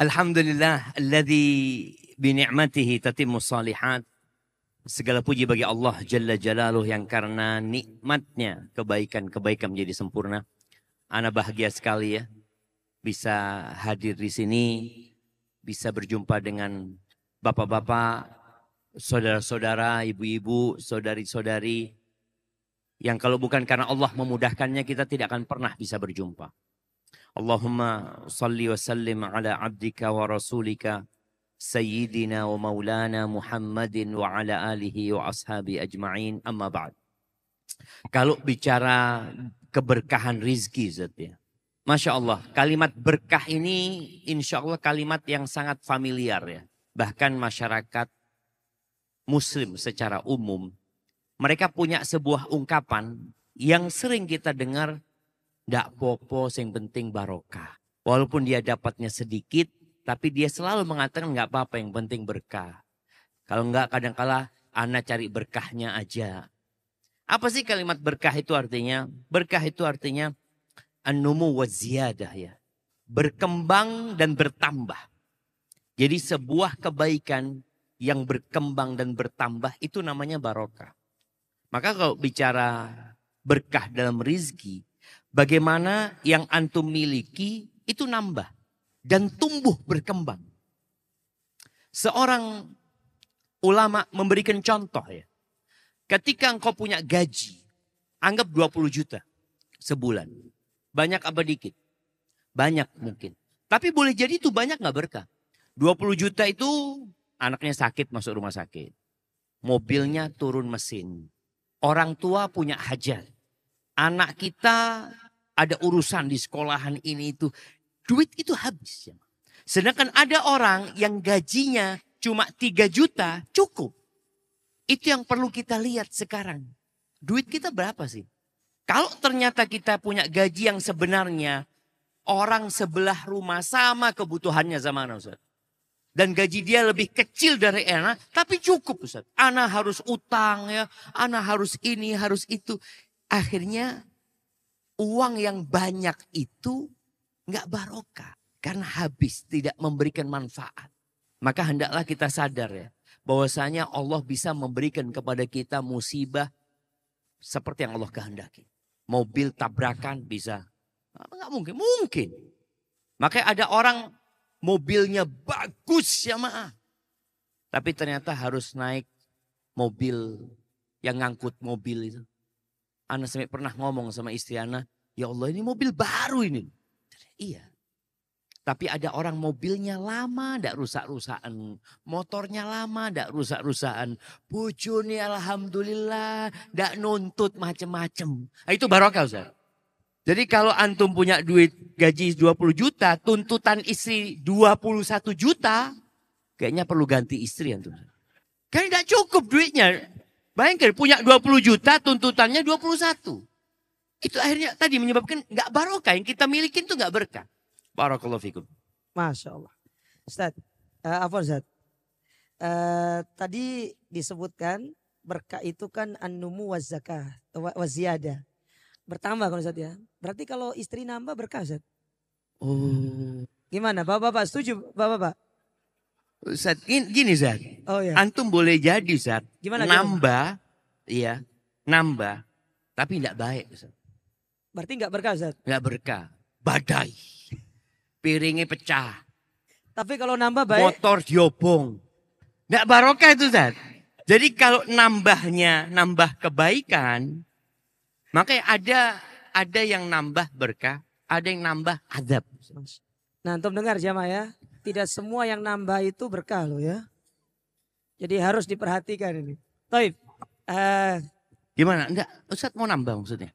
Alhamdulillah alladzi bi ni'matihi tatimmu salihat. Segala puji bagi Allah Jalla Jalaluh yang karena nikmatnya kebaikan-kebaikan menjadi sempurna. Ana bahagia sekali ya bisa hadir di sini, bisa berjumpa dengan bapak-bapak, saudara-saudara, ibu-ibu, saudari-saudari yang kalau bukan karena Allah memudahkannya kita tidak akan pernah bisa berjumpa. Abdika wa rasulika sayyidina wa maulana Muhammadin wa ala alihi wa ashabi ajma'in amma ba'd. Kalau bicara keberkahan rizki Zat ya. Masya Allah, kalimat berkah ini insya Allah kalimat yang sangat familiar ya. Bahkan masyarakat muslim secara umum, mereka punya sebuah ungkapan yang sering kita dengar Ndak popo yang penting barokah. Walaupun dia dapatnya sedikit, tapi dia selalu mengatakan nggak apa-apa yang penting berkah. Kalau enggak kadang-kala anak cari berkahnya aja. Apa sih kalimat berkah itu artinya? Berkah itu artinya anumu wa ziyadah ya. Berkembang dan bertambah. Jadi sebuah kebaikan yang berkembang dan bertambah itu namanya barokah. Maka kalau bicara berkah dalam rizki, Bagaimana yang antum miliki itu nambah dan tumbuh berkembang. Seorang ulama memberikan contoh ya. Ketika engkau punya gaji, anggap 20 juta sebulan. Banyak apa dikit? Banyak mungkin. Tapi boleh jadi itu banyak nggak berkah. 20 juta itu anaknya sakit masuk rumah sakit. Mobilnya turun mesin. Orang tua punya hajat anak kita ada urusan di sekolahan ini itu. Duit itu habis. Ya. Sedangkan ada orang yang gajinya cuma 3 juta cukup. Itu yang perlu kita lihat sekarang. Duit kita berapa sih? Kalau ternyata kita punya gaji yang sebenarnya orang sebelah rumah sama kebutuhannya zaman Ustaz. Dan gaji dia lebih kecil dari Ana, tapi cukup Ustaz. Ana harus utang ya, Ana harus ini, harus itu. Akhirnya uang yang banyak itu nggak barokah. Karena habis tidak memberikan manfaat. Maka hendaklah kita sadar ya. Bahwasanya Allah bisa memberikan kepada kita musibah seperti yang Allah kehendaki. Mobil tabrakan bisa. Nggak mungkin, mungkin. Makanya ada orang mobilnya bagus ya maaf. Tapi ternyata harus naik mobil yang ngangkut mobil itu. Ana sampai pernah ngomong sama istri Ana, ya Allah ini mobil baru ini. Iya. Tapi ada orang mobilnya lama, ndak rusak-rusakan. Motornya lama, ndak rusak-rusakan. Bujuni alhamdulillah, ndak nuntut macem-macem. Nah, itu barokah Ustaz. Jadi kalau antum punya duit gaji 20 juta, tuntutan istri 21 juta, kayaknya perlu ganti istri antum. Kan tidak cukup duitnya. Bayangkan punya 20 juta tuntutannya 21. Itu akhirnya tadi menyebabkan nggak barokah. Yang kita miliki itu nggak berkah. Barakallahu fikum. Masya Allah. Ustaz, uh, apa Ustaz? Uh, tadi disebutkan berkah itu kan an-numu wa zakah wa, ziyada. Bertambah kan Ustaz ya. Berarti kalau istri nambah berkah Ustaz. Oh. Gimana Bapak-bapak setuju Bapak-bapak? Ustaz, gini Ustaz. Oh ya. Antum boleh jadi Ustaz. Gimana? Nambah, iya, nambah, tapi tidak baik Ustaz. Berarti nggak berkah Ustaz? Nggak berkah, badai. Piringnya pecah. Tapi kalau nambah baik. Motor diobong. Nggak barokah itu Ustaz. Jadi kalau nambahnya, nambah kebaikan, makanya ada ada yang nambah berkah, ada yang nambah adab. Nah, antum dengar jamaah ya tidak semua yang nambah itu berkah loh ya. Jadi harus diperhatikan ini. Taib. Uh, Gimana? Enggak, Ustaz mau nambah maksudnya.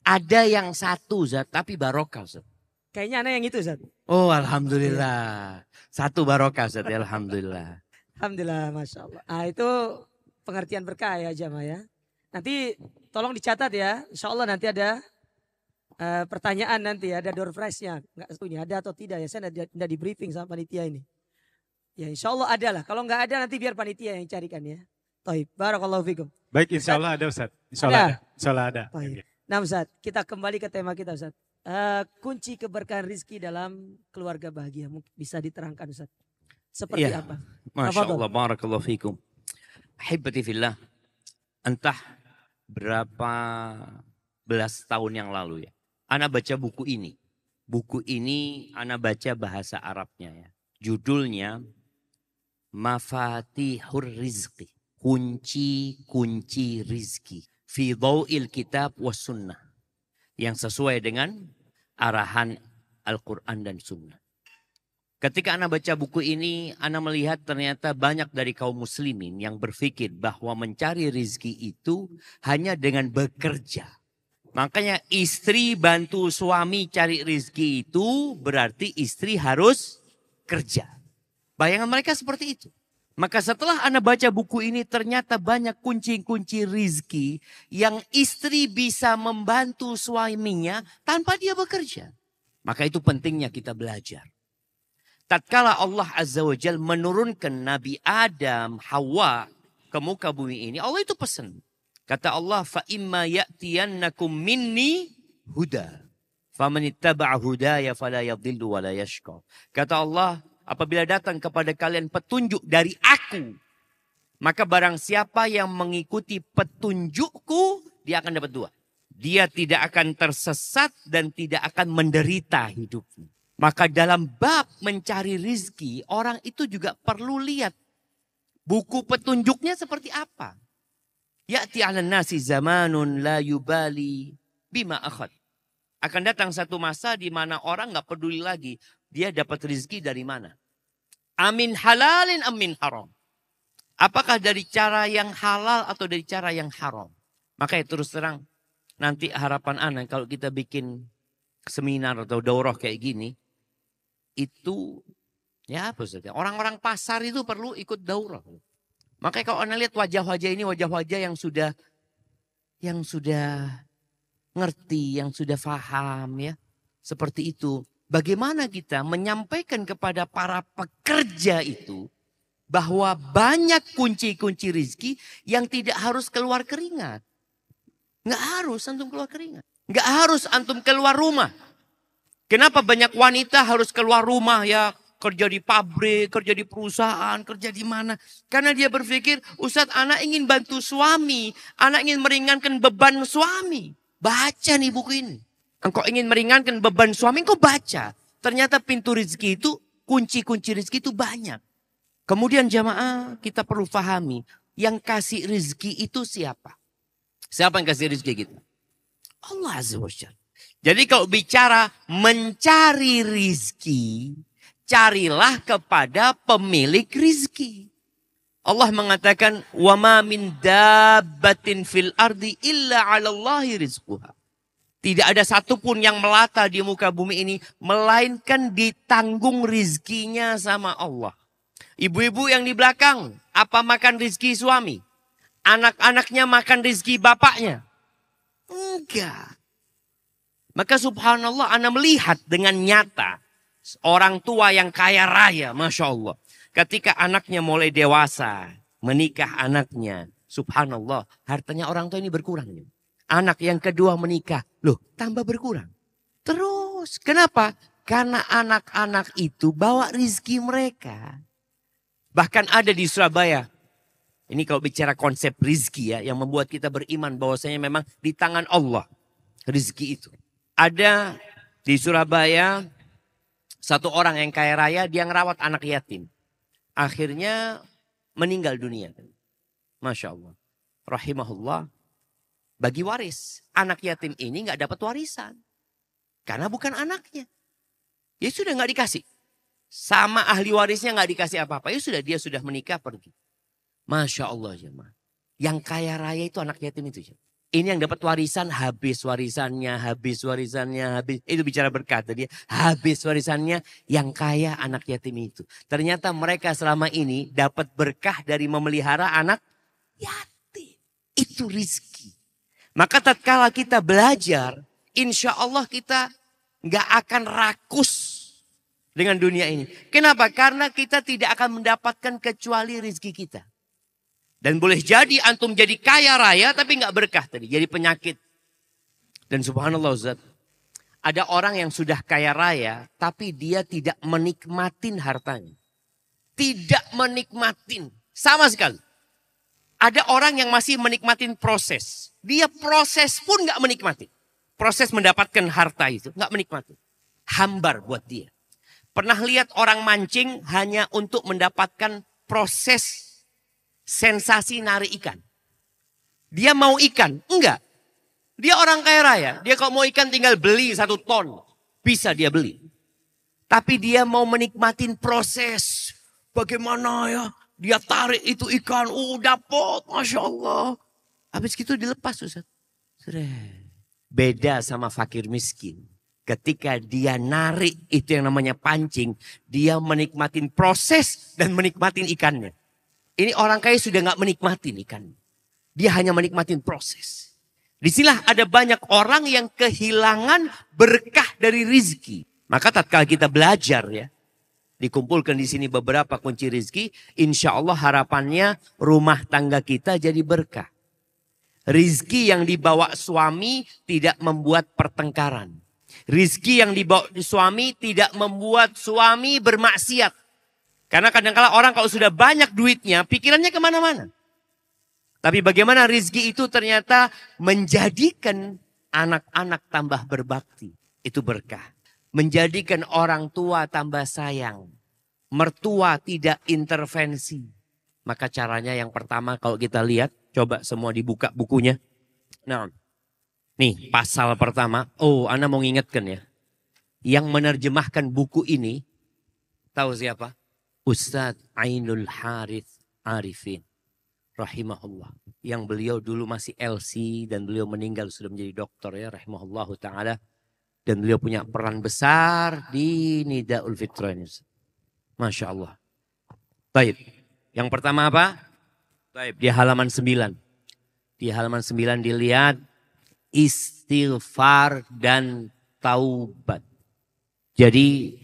Ada yang satu Ustaz, tapi barokah Ustaz. Kayaknya aneh yang itu Ustaz. Oh Alhamdulillah. Satu barokah Ustaz, ya, Alhamdulillah. Alhamdulillah, Masya Allah. Ah itu pengertian berkah ya jamaah ya. Nanti tolong dicatat ya. Insya Allah nanti ada uh, pertanyaan nanti ada door prize-nya. Enggak ini ada atau tidak ya. Saya tidak di briefing sama panitia ini. Ya insya Allah ada lah. Kalau nggak ada nanti biar panitia yang carikan ya. Taib. Barakallahu fikum. Baik insya Allah ada Ustaz. Insya Allah ada. ada. Insya Allah ada. Taib. Nah Ustaz, kita kembali ke tema kita Ustaz. eh, kunci keberkahan rizki dalam keluarga bahagia? Mungkin bisa diterangkan Ustaz. Seperti Iya. apa? Masya Tafadhol. Allah, barakallahu fikum. Ahibati fillah, entah berapa belas tahun yang lalu ya. Ana baca buku ini. Buku ini Ana baca bahasa Arabnya ya. Judulnya Mafatihur Rizki. Kunci-kunci rizki. Fi dhaw'il kitab was sunnah. Yang sesuai dengan arahan Al-Quran dan sunnah. Ketika Anda baca buku ini, Anda melihat ternyata banyak dari kaum muslimin yang berpikir bahwa mencari rizki itu hanya dengan bekerja. Makanya istri bantu suami cari rizki itu berarti istri harus kerja. Bayangan mereka seperti itu. Maka setelah Anda baca buku ini ternyata banyak kunci-kunci rizki yang istri bisa membantu suaminya tanpa dia bekerja. Maka itu pentingnya kita belajar. Tatkala Allah Azza wa Jal menurunkan Nabi Adam, Hawa ke muka bumi ini, Allah itu pesan. Kata Allah, fa imma ya'tiyannakum minni huda. Faman ittaba'a hudaya fala yadhillu wa la yashqa. Kata Allah, apabila datang kepada kalian petunjuk dari aku, maka barang siapa yang mengikuti petunjukku, dia akan dapat dua. Dia tidak akan tersesat dan tidak akan menderita hidupnya. Maka dalam bab mencari rizki, orang itu juga perlu lihat buku petunjuknya seperti apa. Ya'ti ala nasi zamanun la yubali bima akhad. Akan datang satu masa di mana orang nggak peduli lagi dia dapat rizki dari mana. Amin halalin amin haram. Apakah dari cara yang halal atau dari cara yang haram? Makanya terus terang nanti harapan anak kalau kita bikin seminar atau daurah kayak gini itu ya apa orang-orang pasar itu perlu ikut daurah. Makanya kalau anda lihat wajah-wajah ini wajah-wajah yang sudah yang sudah ngerti, yang sudah faham ya seperti itu. Bagaimana kita menyampaikan kepada para pekerja itu bahwa banyak kunci-kunci rizki yang tidak harus keluar keringat. Nggak harus antum keluar keringat. Nggak harus antum keluar rumah. Kenapa banyak wanita harus keluar rumah ya kerja di pabrik, kerja di perusahaan, kerja di mana? Karena dia berpikir, Ustadz anak ingin bantu suami, anak ingin meringankan beban suami. Baca nih buku ini. Engkau ingin meringankan beban suami, engkau baca. Ternyata pintu rezeki itu, kunci-kunci rezeki itu banyak. Kemudian jamaah kita perlu pahami, yang kasih rezeki itu siapa? Siapa yang kasih rezeki kita? Allah Azza wa. Jadi kalau bicara mencari rizki, carilah kepada pemilik rizki. Allah mengatakan, وَمَا مِن دَابَّةٍ فِي الْأَرْضِ إِلَّا عَلَى اللَّهِ رِزْقُهَا Tidak ada satupun yang melata di muka bumi ini, melainkan ditanggung rizkinya sama Allah. Ibu-ibu yang di belakang, apa makan rizki suami? Anak-anaknya makan rizki bapaknya? Enggak. Maka subhanallah Anda melihat dengan nyata orang tua yang kaya raya, Masya Allah. Ketika anaknya mulai dewasa, menikah anaknya, subhanallah, hartanya orang tua ini berkurang. Anak yang kedua menikah, loh tambah berkurang. Terus, kenapa? Karena anak-anak itu bawa rizki mereka. Bahkan ada di Surabaya, ini kalau bicara konsep rizki ya, yang membuat kita beriman bahwasanya memang di tangan Allah rizki itu. Ada di Surabaya satu orang yang kaya raya dia ngerawat anak yatim. Akhirnya meninggal dunia. Masya Allah. Rahimahullah. Bagi waris. Anak yatim ini nggak dapat warisan. Karena bukan anaknya. Ya sudah nggak dikasih. Sama ahli warisnya nggak dikasih apa-apa. Ya sudah dia sudah menikah pergi. Masya Allah jemaah. Yang kaya raya itu anak yatim itu. Jemaah. Ini yang dapat warisan habis warisannya, habis warisannya, habis. Itu bicara berkat dia. Habis warisannya yang kaya anak yatim itu. Ternyata mereka selama ini dapat berkah dari memelihara anak yatim. Itu rizki. Maka tatkala kita belajar, insya Allah kita nggak akan rakus dengan dunia ini. Kenapa? Karena kita tidak akan mendapatkan kecuali rizki kita. Dan boleh jadi antum jadi kaya raya tapi nggak berkah tadi, jadi penyakit. Dan subhanallah Ustaz, Ada orang yang sudah kaya raya, tapi dia tidak menikmatin hartanya. Tidak menikmatin, sama sekali. Ada orang yang masih menikmatin proses. Dia proses pun nggak menikmati. Proses mendapatkan harta itu nggak menikmati. Hambar buat dia. Pernah lihat orang mancing hanya untuk mendapatkan proses sensasi nari ikan. Dia mau ikan? Enggak. Dia orang kaya raya. Dia kalau mau ikan tinggal beli satu ton. Bisa dia beli. Tapi dia mau menikmatin proses. Bagaimana ya? Dia tarik itu ikan. Oh dapat. Masya Allah. Habis gitu dilepas Ustaz. Beda sama fakir miskin. Ketika dia narik itu yang namanya pancing. Dia menikmatin proses dan menikmatin ikannya. Ini orang kaya sudah nggak menikmatin ikan. Dia hanya menikmatin proses. Di sinilah ada banyak orang yang kehilangan berkah dari rizki. Maka tatkala kita belajar ya, dikumpulkan di sini beberapa kunci rizki, insya Allah harapannya rumah tangga kita jadi berkah. Rizki yang dibawa suami tidak membuat pertengkaran. Rizki yang dibawa suami tidak membuat suami bermaksiat. Karena kadang-kala orang kalau sudah banyak duitnya, pikirannya ke mana-mana. Tapi bagaimana rizki itu ternyata menjadikan anak-anak tambah berbakti. Itu berkah. Menjadikan orang tua tambah sayang. Mertua tidak intervensi. Maka caranya yang pertama kalau kita lihat, coba semua dibuka bukunya. Nah, nih pasal pertama. Oh, Anda mau ngingetkan ya. Yang menerjemahkan buku ini, tahu siapa? Ustadz Ainul Harith Arifin rahimahullah. Yang beliau dulu masih LC dan beliau meninggal sudah menjadi dokter ya rahimahullah taala. Dan beliau punya peran besar di Nidaul Fitrah ini. Masya Allah. Baik. Yang pertama apa? Baik. Di halaman 9. Di halaman 9 dilihat istighfar dan taubat. Jadi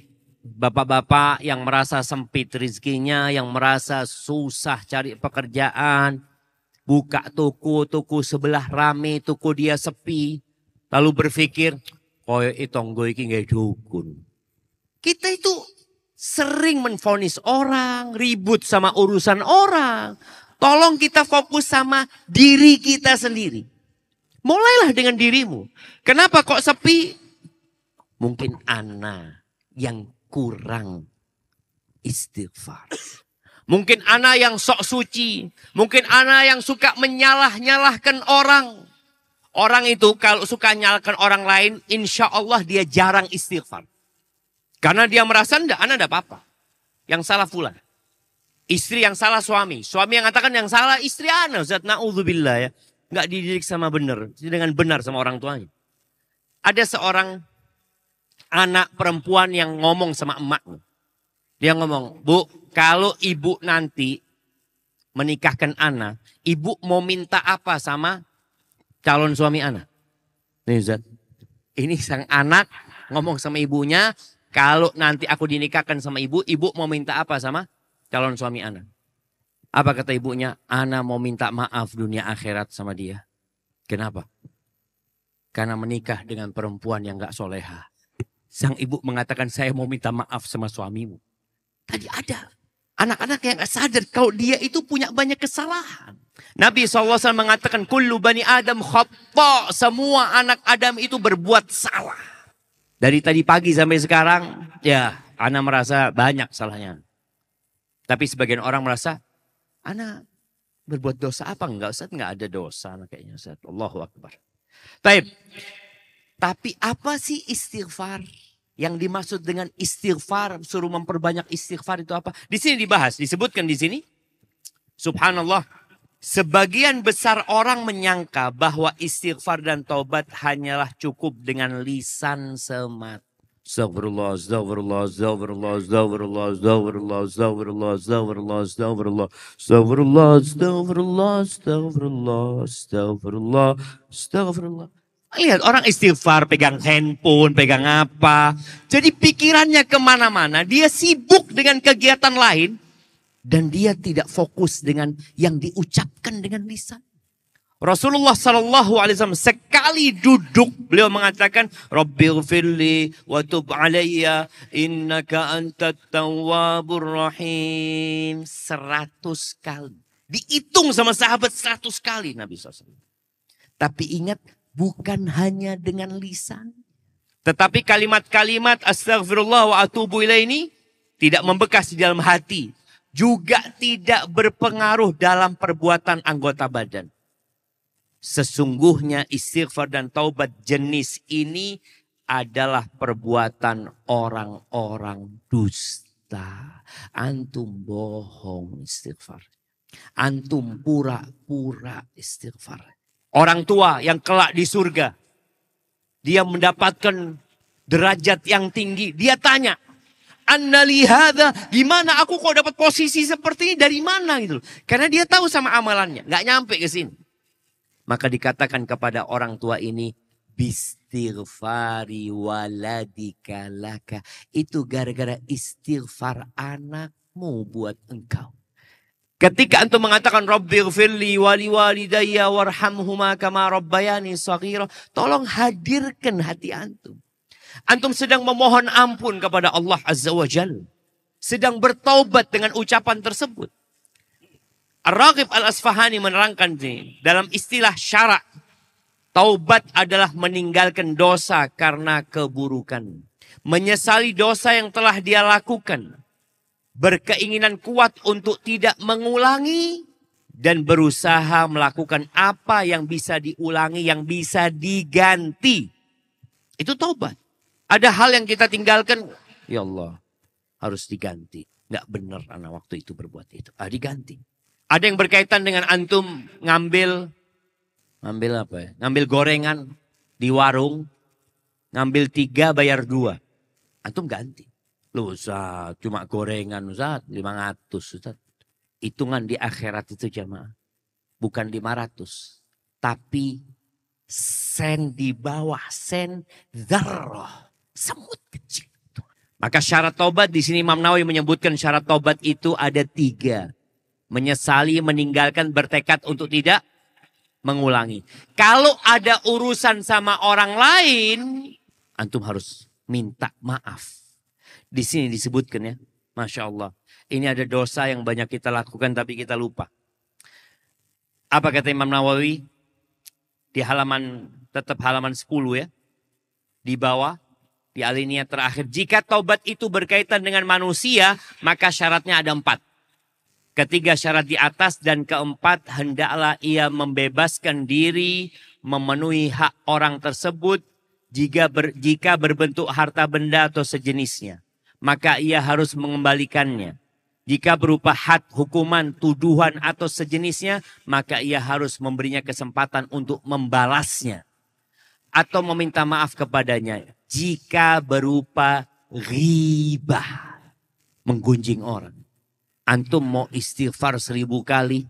Bapak-bapak yang merasa sempit rizkinya, yang merasa susah cari pekerjaan, buka toko, toko sebelah rame, toko dia sepi, lalu berpikir, koyo gue iki gak dukun. Kita itu sering menfonis orang, ribut sama urusan orang. Tolong kita fokus sama diri kita sendiri. Mulailah dengan dirimu. Kenapa kok sepi? Mungkin Ana yang kurang istighfar. Mungkin anak yang sok suci. Mungkin anak yang suka menyalah-nyalahkan orang. Orang itu kalau suka nyalahkan orang lain, insya Allah dia jarang istighfar. Karena dia merasa enggak, anak enggak apa-apa. Yang salah pula. Istri yang salah suami. Suami yang mengatakan yang salah istri anak. Zat na'udzubillah ya. Enggak dididik sama benar. Dengan benar sama orang tuanya. Ada seorang anak perempuan yang ngomong sama emaknya. Dia ngomong, Bu, kalau ibu nanti menikahkan anak, ibu mau minta apa sama calon suami anak? Nih Zat, ini sang anak ngomong sama ibunya, kalau nanti aku dinikahkan sama ibu, ibu mau minta apa sama calon suami anak? Apa kata ibunya? Ana mau minta maaf dunia akhirat sama dia. Kenapa? Karena menikah dengan perempuan yang gak soleha. Sang ibu mengatakan saya mau minta maaf sama suamimu. Tadi ada anak-anak yang gak sadar kalau dia itu punya banyak kesalahan. Nabi SAW mengatakan kullu bani Adam khata. Semua anak Adam itu berbuat salah. Dari tadi pagi sampai sekarang ya anak merasa banyak salahnya. Tapi sebagian orang merasa anak berbuat dosa apa enggak Ustaz? Enggak ada dosa kayaknya Ustaz. Allahu Akbar. Taib. Tapi apa sih istighfar? Yang dimaksud dengan istighfar, suruh memperbanyak istighfar itu apa? Di sini dibahas, disebutkan di sini. Subhanallah. Sebagian besar orang menyangka bahwa istighfar dan taubat hanyalah cukup dengan lisan semata. Astagfirullah, astagfirullah, astagfirullah, astagfirullah, astagfirullah, astagfirullah, astagfirullah, astagfirullah, astagfirullah, astagfirullah, astagfirullah, astagfirullah, astagfirullah. Lihat orang istighfar, pegang handphone, pegang apa. Jadi pikirannya ke mana-mana. Dia sibuk dengan kegiatan lain. Dan dia tidak fokus dengan yang diucapkan dengan lisan. Rasulullah Sallallahu Alaihi Wasallam sekali duduk beliau mengatakan Rabbil firli wa tub alayya innaka antat tawwabur rahim seratus kali dihitung sama sahabat seratus kali Nabi SAW tapi ingat bukan hanya dengan lisan tetapi kalimat-kalimat astagfirullah wa atubu ini tidak membekas di dalam hati juga tidak berpengaruh dalam perbuatan anggota badan Sesungguhnya istighfar dan taubat jenis ini adalah perbuatan orang-orang dusta. Antum bohong istighfar. Antum pura-pura istighfar. Orang tua yang kelak di surga. Dia mendapatkan derajat yang tinggi. Dia tanya, Annali hadha, gimana aku kok dapat posisi seperti ini dari mana gitu. Karena dia tahu sama amalannya, nggak nyampe ke sini. Maka dikatakan kepada orang tua ini, bistighfari waladika laka. Itu gara-gara istighfar anakmu buat engkau. Ketika antum mengatakan Rabbighfirli wali walidayya warhamhuma kama rabbayani saghira, tolong hadirkan hati antum. Antum sedang memohon ampun kepada Allah Azza wa Jalla. Sedang bertaubat dengan ucapan tersebut. Ar-Raghib Al-Asfahani menerangkan ini dalam istilah syarak. Taubat adalah meninggalkan dosa karena keburukan. Menyesali dosa yang telah dia lakukan. Berkeinginan kuat untuk tidak mengulangi. Dan berusaha melakukan apa yang bisa diulangi, yang bisa diganti. Itu taubat. Ada hal yang kita tinggalkan. Ya Allah, harus diganti. Nggak benar anak waktu itu berbuat itu. Ah, diganti. Ada yang berkaitan dengan antum ngambil ngambil apa ya? Ngambil gorengan di warung, ngambil tiga bayar dua. Antum ganti. Lu Ustaz, cuma gorengan Ustaz, 500 Ustaz. Hitungan di akhirat itu jamaah. Bukan 500. Tapi sen di bawah, sen zarrah. Semut kecil. Maka syarat tobat di sini Imam Nawawi menyebutkan syarat tobat itu ada tiga menyesali, meninggalkan, bertekad untuk tidak mengulangi. Kalau ada urusan sama orang lain, antum harus minta maaf. Di sini disebutkan ya, Masya Allah. Ini ada dosa yang banyak kita lakukan tapi kita lupa. Apa kata Imam Nawawi? Di halaman, tetap halaman 10 ya. Di bawah, di alinea terakhir. Jika taubat itu berkaitan dengan manusia, maka syaratnya ada empat. Ketiga syarat di atas dan keempat hendaklah ia membebaskan diri memenuhi hak orang tersebut jika ber, jika berbentuk harta benda atau sejenisnya maka ia harus mengembalikannya. Jika berupa had, hukuman, tuduhan atau sejenisnya, maka ia harus memberinya kesempatan untuk membalasnya. Atau meminta maaf kepadanya. Jika berupa ribah, menggunjing orang. Antum mau istighfar seribu kali.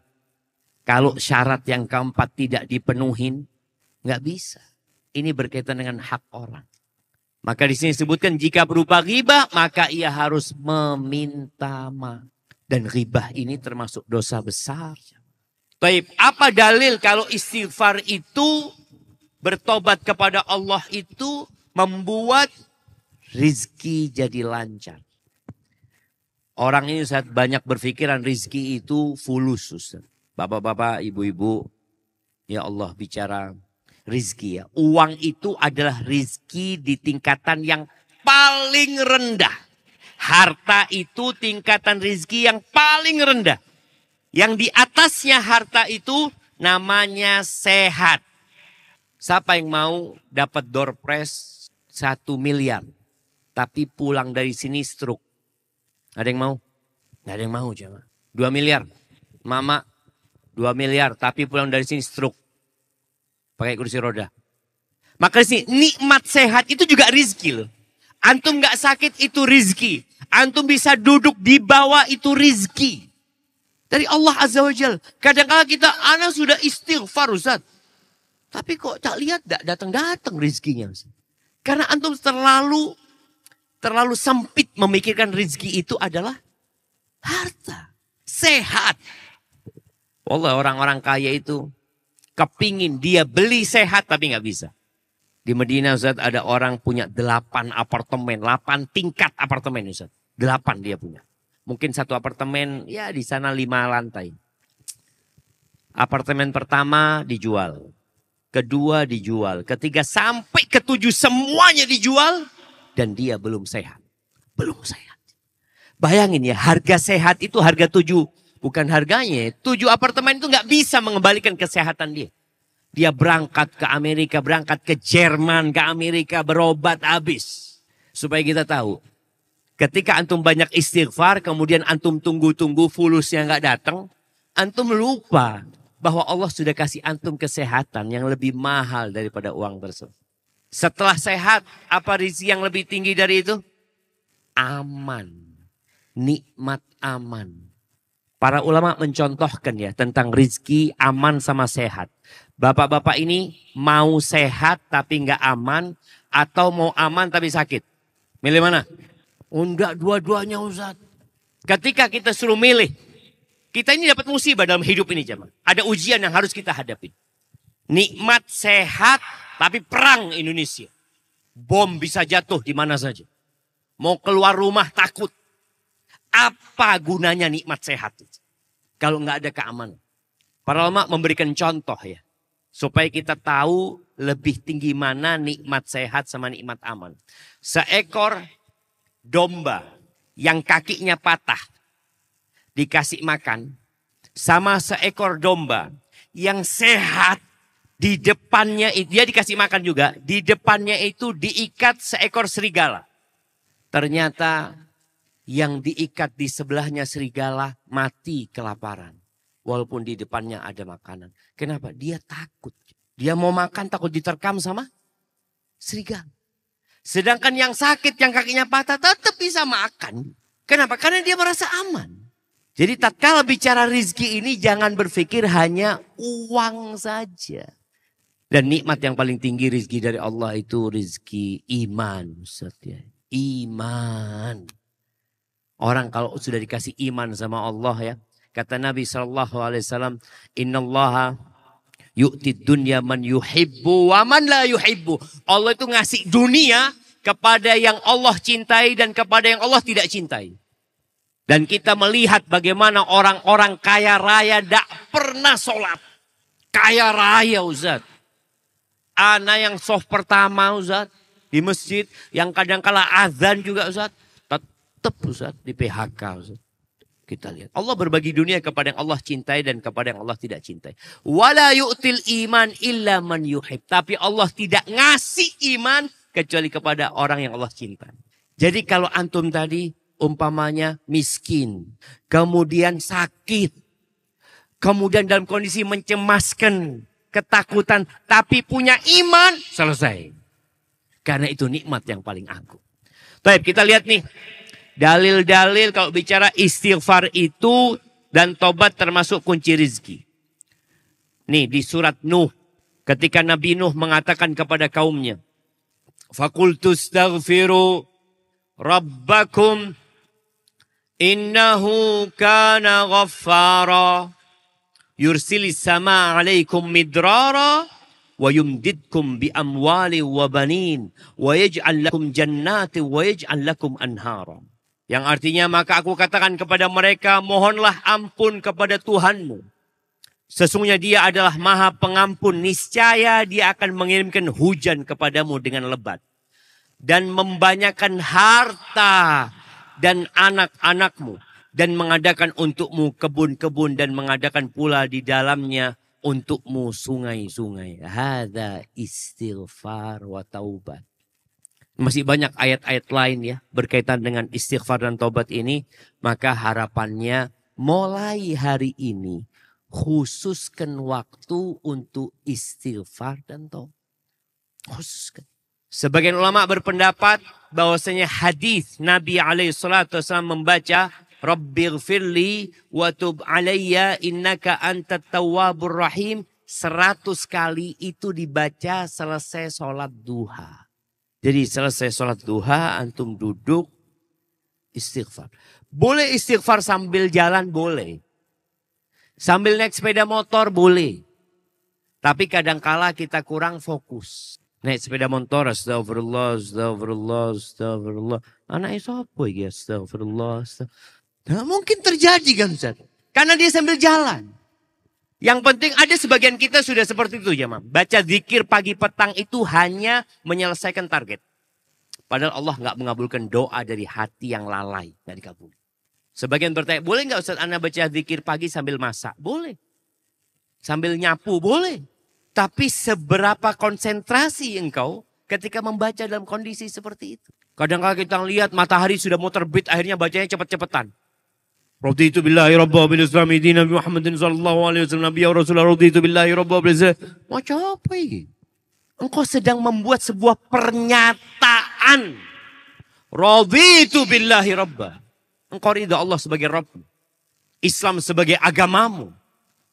Kalau syarat yang keempat tidak dipenuhin, nggak bisa. Ini berkaitan dengan hak orang. Maka di sini disebutkan jika berupa riba, maka ia harus meminta maaf. Dan riba ini termasuk dosa besar. Taib, apa dalil kalau istighfar itu bertobat kepada Allah itu membuat rizki jadi lancar. Orang ini saat banyak berpikiran rizki itu fulus. Bapak-bapak, ibu-ibu, ya Allah bicara rizki ya. Uang itu adalah rizki di tingkatan yang paling rendah. Harta itu tingkatan rizki yang paling rendah. Yang di atasnya harta itu namanya sehat. Siapa yang mau dapat door press satu miliar. Tapi pulang dari sini stroke. Ada yang mau? Nggak ada yang mau coba. Dua miliar. Mama dua miliar tapi pulang dari sini stroke. Pakai kursi roda. Maka sini nikmat sehat itu juga rizki loh. Antum nggak sakit itu rizki. Antum bisa duduk di bawah itu rizki. Dari Allah Azza wa Jal. Kadang-kadang kita anak sudah istighfar Ustaz. Tapi kok tak lihat datang-datang rizkinya. Karena antum terlalu terlalu sempit memikirkan rezeki itu adalah harta, sehat. Allah orang-orang kaya itu kepingin dia beli sehat tapi nggak bisa. Di Medina Ustaz ada orang punya delapan apartemen, delapan tingkat apartemen Ustaz. Delapan dia punya. Mungkin satu apartemen ya di sana lima lantai. Apartemen pertama dijual. Kedua dijual. Ketiga sampai ketujuh semuanya dijual. Dan dia belum sehat. Belum sehat. Bayangin ya harga sehat itu harga tujuh. Bukan harganya. Tujuh apartemen itu nggak bisa mengembalikan kesehatan dia. Dia berangkat ke Amerika, berangkat ke Jerman, ke Amerika, berobat habis. Supaya kita tahu. Ketika antum banyak istighfar, kemudian antum tunggu-tunggu fulusnya nggak datang. Antum lupa bahwa Allah sudah kasih antum kesehatan yang lebih mahal daripada uang tersebut. Setelah sehat, apa rizki yang lebih tinggi dari itu? Aman. Nikmat aman. Para ulama mencontohkan ya tentang rizki aman sama sehat. Bapak-bapak ini mau sehat tapi nggak aman atau mau aman tapi sakit? Milih mana? Oh enggak dua-duanya Ustaz. Ketika kita suruh milih, kita ini dapat musibah dalam hidup ini zaman. Ada ujian yang harus kita hadapi. Nikmat sehat tapi perang Indonesia. Bom bisa jatuh di mana saja. Mau keluar rumah takut. Apa gunanya nikmat sehat? Kalau nggak ada keamanan. Para ulama memberikan contoh ya. Supaya kita tahu lebih tinggi mana nikmat sehat sama nikmat aman. Seekor domba yang kakinya patah dikasih makan sama seekor domba yang sehat di depannya itu dia dikasih makan juga di depannya itu diikat seekor serigala ternyata yang diikat di sebelahnya serigala mati kelaparan Walaupun di depannya ada makanan. Kenapa? Dia takut. Dia mau makan takut diterkam sama serigala. Sedangkan yang sakit, yang kakinya patah tetap bisa makan. Kenapa? Karena dia merasa aman. Jadi tatkala bicara rizki ini jangan berpikir hanya uang saja. Dan nikmat yang paling tinggi rizki dari Allah itu rizki iman. Ustaz ya. Iman. Orang kalau sudah dikasih iman sama Allah ya. Kata Nabi Shallallahu Alaihi Wasallam, Inna Allah yu'ti dunya man yuhibbu wa man la yuhibbu. Allah itu ngasih dunia kepada yang Allah cintai dan kepada yang Allah tidak cintai. Dan kita melihat bagaimana orang-orang kaya raya tidak pernah sholat. Kaya raya Ustaz. Anak yang soft pertama Ustaz. Di masjid. Yang kadang kala azan juga Ustaz. Tetap Ustaz di PHK Ustaz. Kita lihat. Allah berbagi dunia kepada yang Allah cintai dan kepada yang Allah tidak cintai. Wala yu'til iman illa man yuhib. Tapi Allah tidak ngasih iman kecuali kepada orang yang Allah cintai. Jadi kalau antum tadi umpamanya miskin. Kemudian sakit. Kemudian dalam kondisi mencemaskan. Ketakutan. Tapi punya iman. Selesai. Karena itu nikmat yang paling agung. Baik kita lihat nih Dalil-dalil kalau bicara istighfar itu dan tobat termasuk kunci rizki. Nih di surat Nuh. Ketika Nabi Nuh mengatakan kepada kaumnya. Fakultu staghfiru rabbakum innahu kana ghaffara yursilis sama alaikum midrara wa yumdidkum bi amwali wa banin wa yaj'al lakum jannati wa yaj'al lakum anhara yang artinya maka aku katakan kepada mereka mohonlah ampun kepada Tuhanmu. Sesungguhnya dia adalah maha pengampun. Niscaya dia akan mengirimkan hujan kepadamu dengan lebat. Dan membanyakan harta dan anak-anakmu. Dan mengadakan untukmu kebun-kebun dan mengadakan pula di dalamnya untukmu sungai-sungai. Hada istighfar wa taubat. Masih banyak ayat-ayat lain ya berkaitan dengan istighfar dan tobat ini. Maka harapannya mulai hari ini khususkan waktu untuk istighfar dan tobat. Khususkan. Sebagian ulama berpendapat bahwasanya hadis Nabi alaihissalam membaca Rabbighfirli wa tub alayya innaka antat tawwabur rahim seratus kali itu dibaca selesai sholat duha. Jadi selesai sholat duha, antum duduk, istighfar. Boleh istighfar sambil jalan, boleh. Sambil naik sepeda motor, boleh. Tapi kadangkala kita kurang fokus. Naik sepeda motor, astagfirullah, astagfirullah, astagfirullah. Anaknya siapa ya, astagfirullah, astagfirullah. Nah, mungkin terjadi kan Ustaz. Karena dia sambil jalan. Yang penting ada sebagian kita sudah seperti itu ya, Mam. Baca zikir pagi petang itu hanya menyelesaikan target. Padahal Allah nggak mengabulkan doa dari hati yang lalai, nggak dikabul. Sebagian bertanya, boleh nggak Ustaz Anda baca zikir pagi sambil masak? Boleh. Sambil nyapu, boleh. Tapi seberapa konsentrasi engkau ketika membaca dalam kondisi seperti itu? Kadang-kadang kita lihat matahari sudah mau terbit, akhirnya bacanya cepet-cepetan. Bil islami dina bi Muhammadin sallallahu alaihi wasallam nabiya wa rasulullah raditu billahi rabba bil Macam apa ini? Engkau sedang membuat sebuah pernyataan. Raditu billahi rabba. Engkau ridha Allah sebagai Rabb. Islam sebagai agamamu.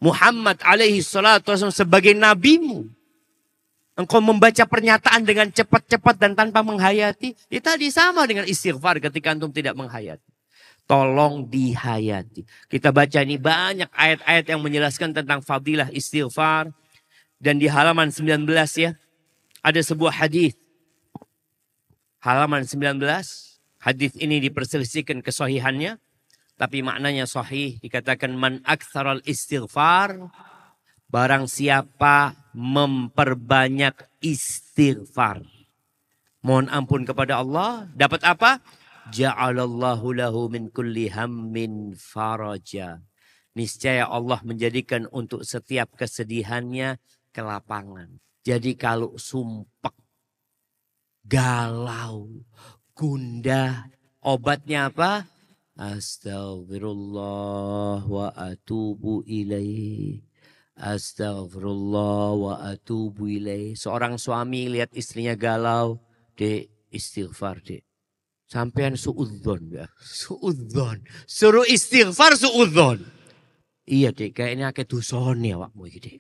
Muhammad alaihi salatu wasallam sebagai nabimu. Engkau membaca pernyataan dengan cepat-cepat dan tanpa menghayati. Ya tadi sama dengan istighfar ketika antum tidak menghayati. Tolong dihayati. Kita baca ini banyak ayat-ayat yang menjelaskan tentang fadilah istighfar. Dan di halaman 19 ya. Ada sebuah hadis. Halaman 19. Hadis ini diperselisihkan kesohihannya. Tapi maknanya sahih dikatakan man aktsaral istighfar barang siapa memperbanyak istighfar. Mohon ampun kepada Allah, dapat apa? Ja'alallahu lahu min kulli hammin faraja. Niscaya Allah menjadikan untuk setiap kesedihannya kelapangan. Jadi kalau sumpah, galau, gundah, obatnya apa? Astaghfirullah wa atubu ilaih. Astaghfirullah wa atubu ilaih. Seorang suami lihat istrinya galau. Dek, istighfar dek. Sampean suudzon ya. Suudzon. Suruh istighfar suudzon. Iya dek, kayaknya akeh dosane awakmu iki dek.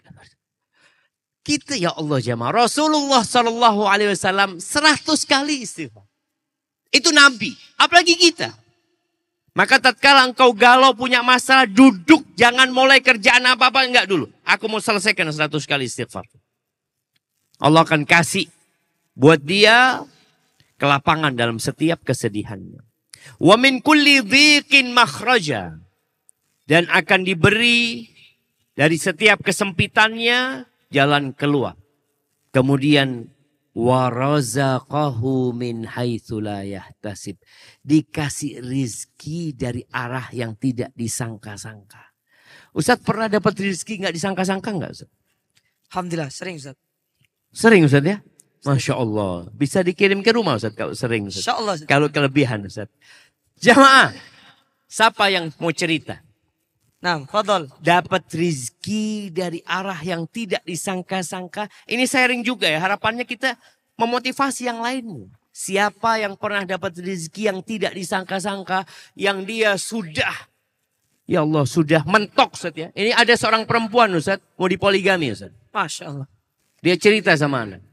Kita ya Allah jamaah. Rasulullah Shallallahu Alaihi Wasallam seratus kali istighfar. Itu Nabi. Apalagi kita. Maka tatkala engkau galau punya masalah, duduk. Jangan mulai kerjaan apa-apa. Enggak dulu. Aku mau selesaikan 100 kali istighfar. Allah akan kasih buat dia kelapangan dalam setiap kesedihannya. Wa min kulli dhiqin makhraja. Dan akan diberi dari setiap kesempitannya jalan keluar. Kemudian warazaqahu min haitsu la yahtasib. Dikasih rizki dari arah yang tidak disangka-sangka. Ustadz pernah dapat rizki nggak disangka-sangka nggak Ustaz? Alhamdulillah sering Ustaz. Sering Ustaz ya? Masya Allah. Bisa dikirim ke rumah Ustaz kalau sering Ustaz. Insya Allah. Ustaz. Kalau kelebihan Ustaz. Jamaah. Siapa yang mau cerita? Nah, fadol. dapat rizki dari arah yang tidak disangka-sangka. Ini sharing juga ya, harapannya kita memotivasi yang lainnya. Siapa yang pernah dapat rizki yang tidak disangka-sangka, yang dia sudah, ya Allah sudah mentok Ustaz ya. Ini ada seorang perempuan Ustaz, mau dipoligami Ustaz. Masya Allah. Dia cerita sama anak.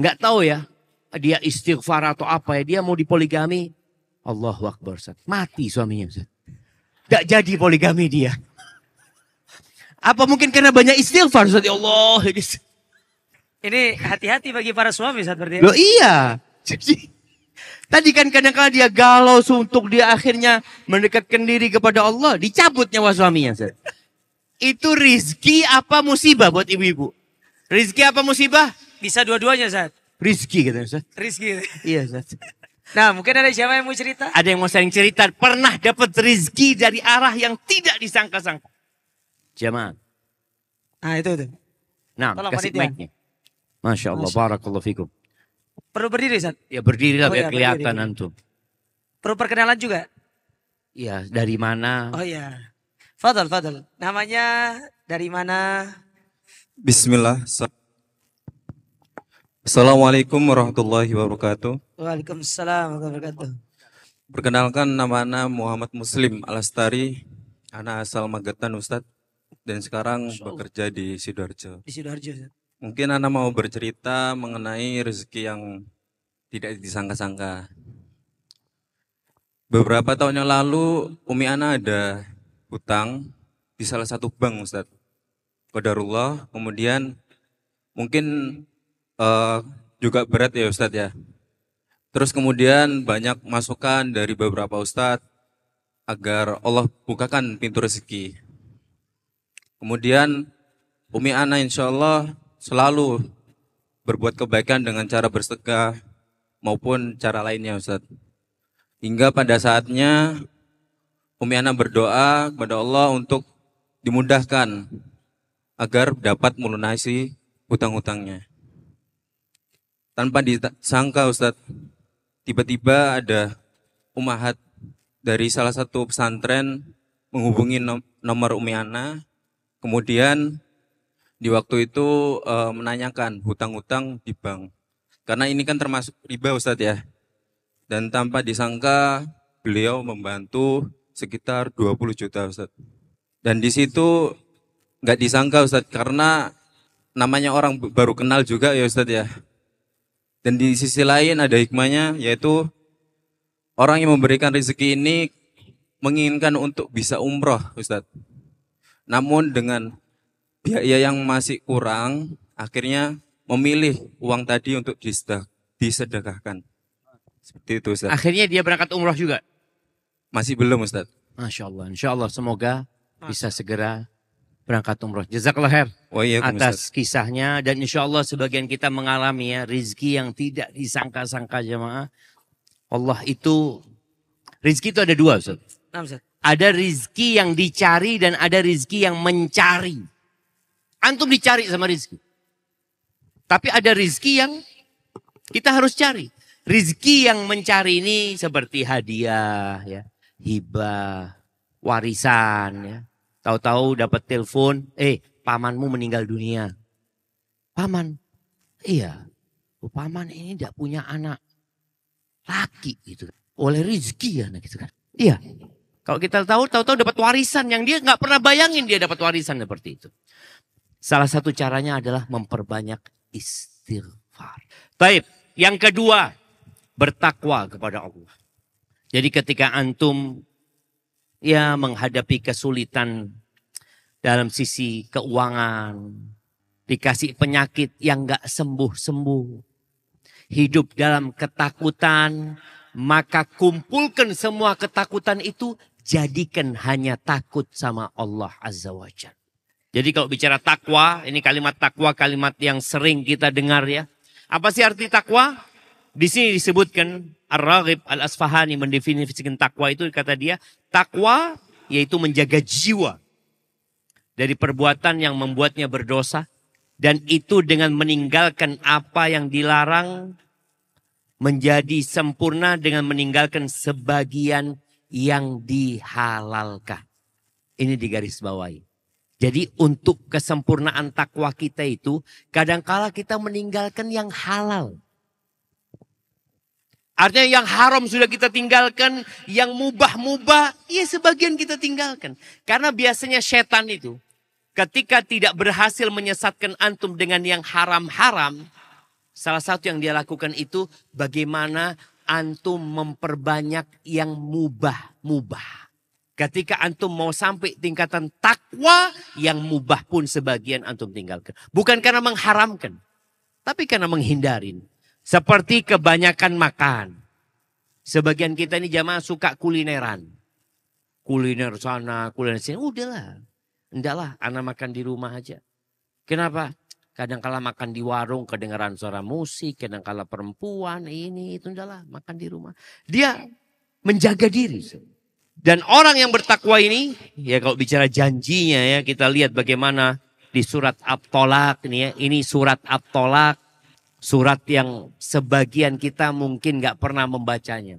Nggak tahu ya, dia istighfar atau apa ya, dia mau dipoligami. Allahu Akbar Ustaz. Mati suaminya Ustaz. Gak jadi poligami dia. Apa mungkin karena banyak istighfar Ustaz? Ya Allah. ini- Ini hati-hati bagi para suami Ustaz berarti. Loh iya. Jadi tadi kan kadang-kadang dia galau untuk dia akhirnya mendekatkan diri kepada Allah. Dicabut nyawa suaminya. Ustaz. Itu rizki apa musibah buat ibu-ibu? Rizki apa musibah? Bisa dua-duanya Ustaz. Rizki katanya Ustaz. Rizki. Iya Ustaz. Nah mungkin ada siapa yang mau cerita? Ada yang mau sharing cerita pernah dapat rizki dari arah yang tidak disangka-sangka. Jamaah. Nah itu itu. Nah, Tolong kasih mic-nya. Masya Allah, Masya barakallahu fikum. Perlu berdiri Ustaz. Ya berdirilah Oh biar iya, kelihatan berdiri. antum. Perlu perkenalan juga. Iya, dari mana? Oh iya. Fadol, Fadol. Namanya dari mana? Bismillah. Sa- Assalamualaikum warahmatullahi wabarakatuh. Waalaikumsalam warahmatullahi wabarakatuh. Perkenalkan nama Ana Muhammad Muslim Alastari. Anak asal Magetan Ustadz. Dan sekarang bekerja di Sidoarjo. Di Sidoarjo. Ustaz. Mungkin Ana mau bercerita mengenai rezeki yang tidak disangka-sangka. Beberapa tahun yang lalu Umi Ana ada hutang di salah satu bank Ustadz. Qadarullah kemudian mungkin eh, juga berat ya Ustadz ya. Terus kemudian banyak masukan dari beberapa Ustadz agar Allah bukakan pintu rezeki. Kemudian Umi Ana insya Allah selalu berbuat kebaikan dengan cara bersedekah maupun cara lainnya Ustadz. Hingga pada saatnya Umi Ana berdoa kepada Allah untuk dimudahkan agar dapat melunasi hutang-hutangnya. Tanpa disangka Ustadz, tiba-tiba ada umahat dari salah satu pesantren menghubungi nomor Umi Ana, kemudian di waktu itu e, menanyakan hutang-hutang di bank. Karena ini kan termasuk riba Ustadz ya. Dan tanpa disangka beliau membantu sekitar 20 juta Ustadz. Dan di situ nggak disangka Ustadz karena namanya orang baru kenal juga ya Ustadz ya. Dan di sisi lain ada hikmahnya yaitu orang yang memberikan rezeki ini menginginkan untuk bisa umroh Ustadz. Namun dengan biaya yang masih kurang, akhirnya memilih uang tadi untuk disedekahkan. Seperti itu Ustaz. Akhirnya dia berangkat umroh juga? Masih belum Ustaz. Masya Allah. Insya Allah semoga bisa segera berangkat umroh. Jazakallah khair atas Ustaz. kisahnya. Dan insya Allah sebagian kita mengalami ya rizki yang tidak disangka-sangka jemaah. Allah itu, rizki itu ada dua Ustaz. Nah, Ustaz. Ada rizki yang dicari dan ada rizki yang mencari. Antum dicari sama rizki. Tapi ada rizki yang kita harus cari. Rizki yang mencari ini seperti hadiah, ya, hibah, warisan. Ya. Tahu-tahu dapat telepon, eh pamanmu meninggal dunia. Paman, iya, oh, paman ini tidak punya anak laki gitu. Oleh rizki ya, gitu kan. Iya, kalau kita tahu, tahu-tahu dapat warisan yang dia nggak pernah bayangin dia dapat warisan seperti itu. Salah satu caranya adalah memperbanyak istighfar. Baik, yang kedua, bertakwa kepada Allah. Jadi ketika antum ya menghadapi kesulitan dalam sisi keuangan, dikasih penyakit yang gak sembuh-sembuh, hidup dalam ketakutan, maka kumpulkan semua ketakutan itu, jadikan hanya takut sama Allah Azza wa Jalla. Jadi kalau bicara takwa, ini kalimat takwa kalimat yang sering kita dengar ya. Apa sih arti takwa? Di sini disebutkan Ar-Raghib Al-Asfahani mendefinisikan takwa itu kata dia, takwa yaitu menjaga jiwa dari perbuatan yang membuatnya berdosa dan itu dengan meninggalkan apa yang dilarang menjadi sempurna dengan meninggalkan sebagian yang dihalalkan. Ini digaris bawahi. Jadi untuk kesempurnaan takwa kita itu kadangkala kita meninggalkan yang halal. Artinya yang haram sudah kita tinggalkan, yang mubah-mubah, ya sebagian kita tinggalkan. Karena biasanya setan itu ketika tidak berhasil menyesatkan antum dengan yang haram-haram, salah satu yang dia lakukan itu bagaimana antum memperbanyak yang mubah-mubah. Ketika antum mau sampai tingkatan takwa yang mubah pun sebagian antum tinggalkan. Bukan karena mengharamkan. Tapi karena menghindarin. Seperti kebanyakan makan. Sebagian kita ini jamaah suka kulineran. Kuliner sana, kuliner sini. Udahlah. Endaklah anak makan di rumah aja. Kenapa? Kadang kala makan di warung kedengaran suara musik. Kadang kala perempuan ini itu. Udahlah makan di rumah. Dia menjaga diri. Dan orang yang bertakwa ini, ya kalau bicara janjinya ya, kita lihat bagaimana di surat At-Tolak ini ya, ini surat At-Tolak, surat yang sebagian kita mungkin nggak pernah membacanya.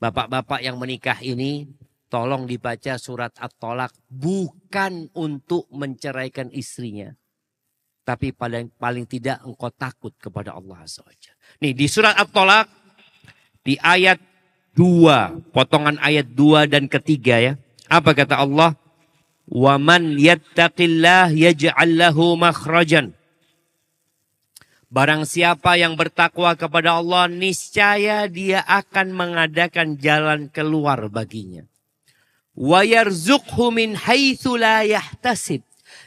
Bapak-bapak yang menikah ini, tolong dibaca surat At-Tolak bukan untuk menceraikan istrinya. Tapi paling, paling tidak engkau takut kepada Allah SWT. Nih di surat At-Tolak, di ayat dua, potongan ayat dua dan ketiga ya. Apa kata Allah? Wa man yattaqillah yaj'al lahu makhrajan. Barang siapa yang bertakwa kepada Allah, niscaya dia akan mengadakan jalan keluar baginya.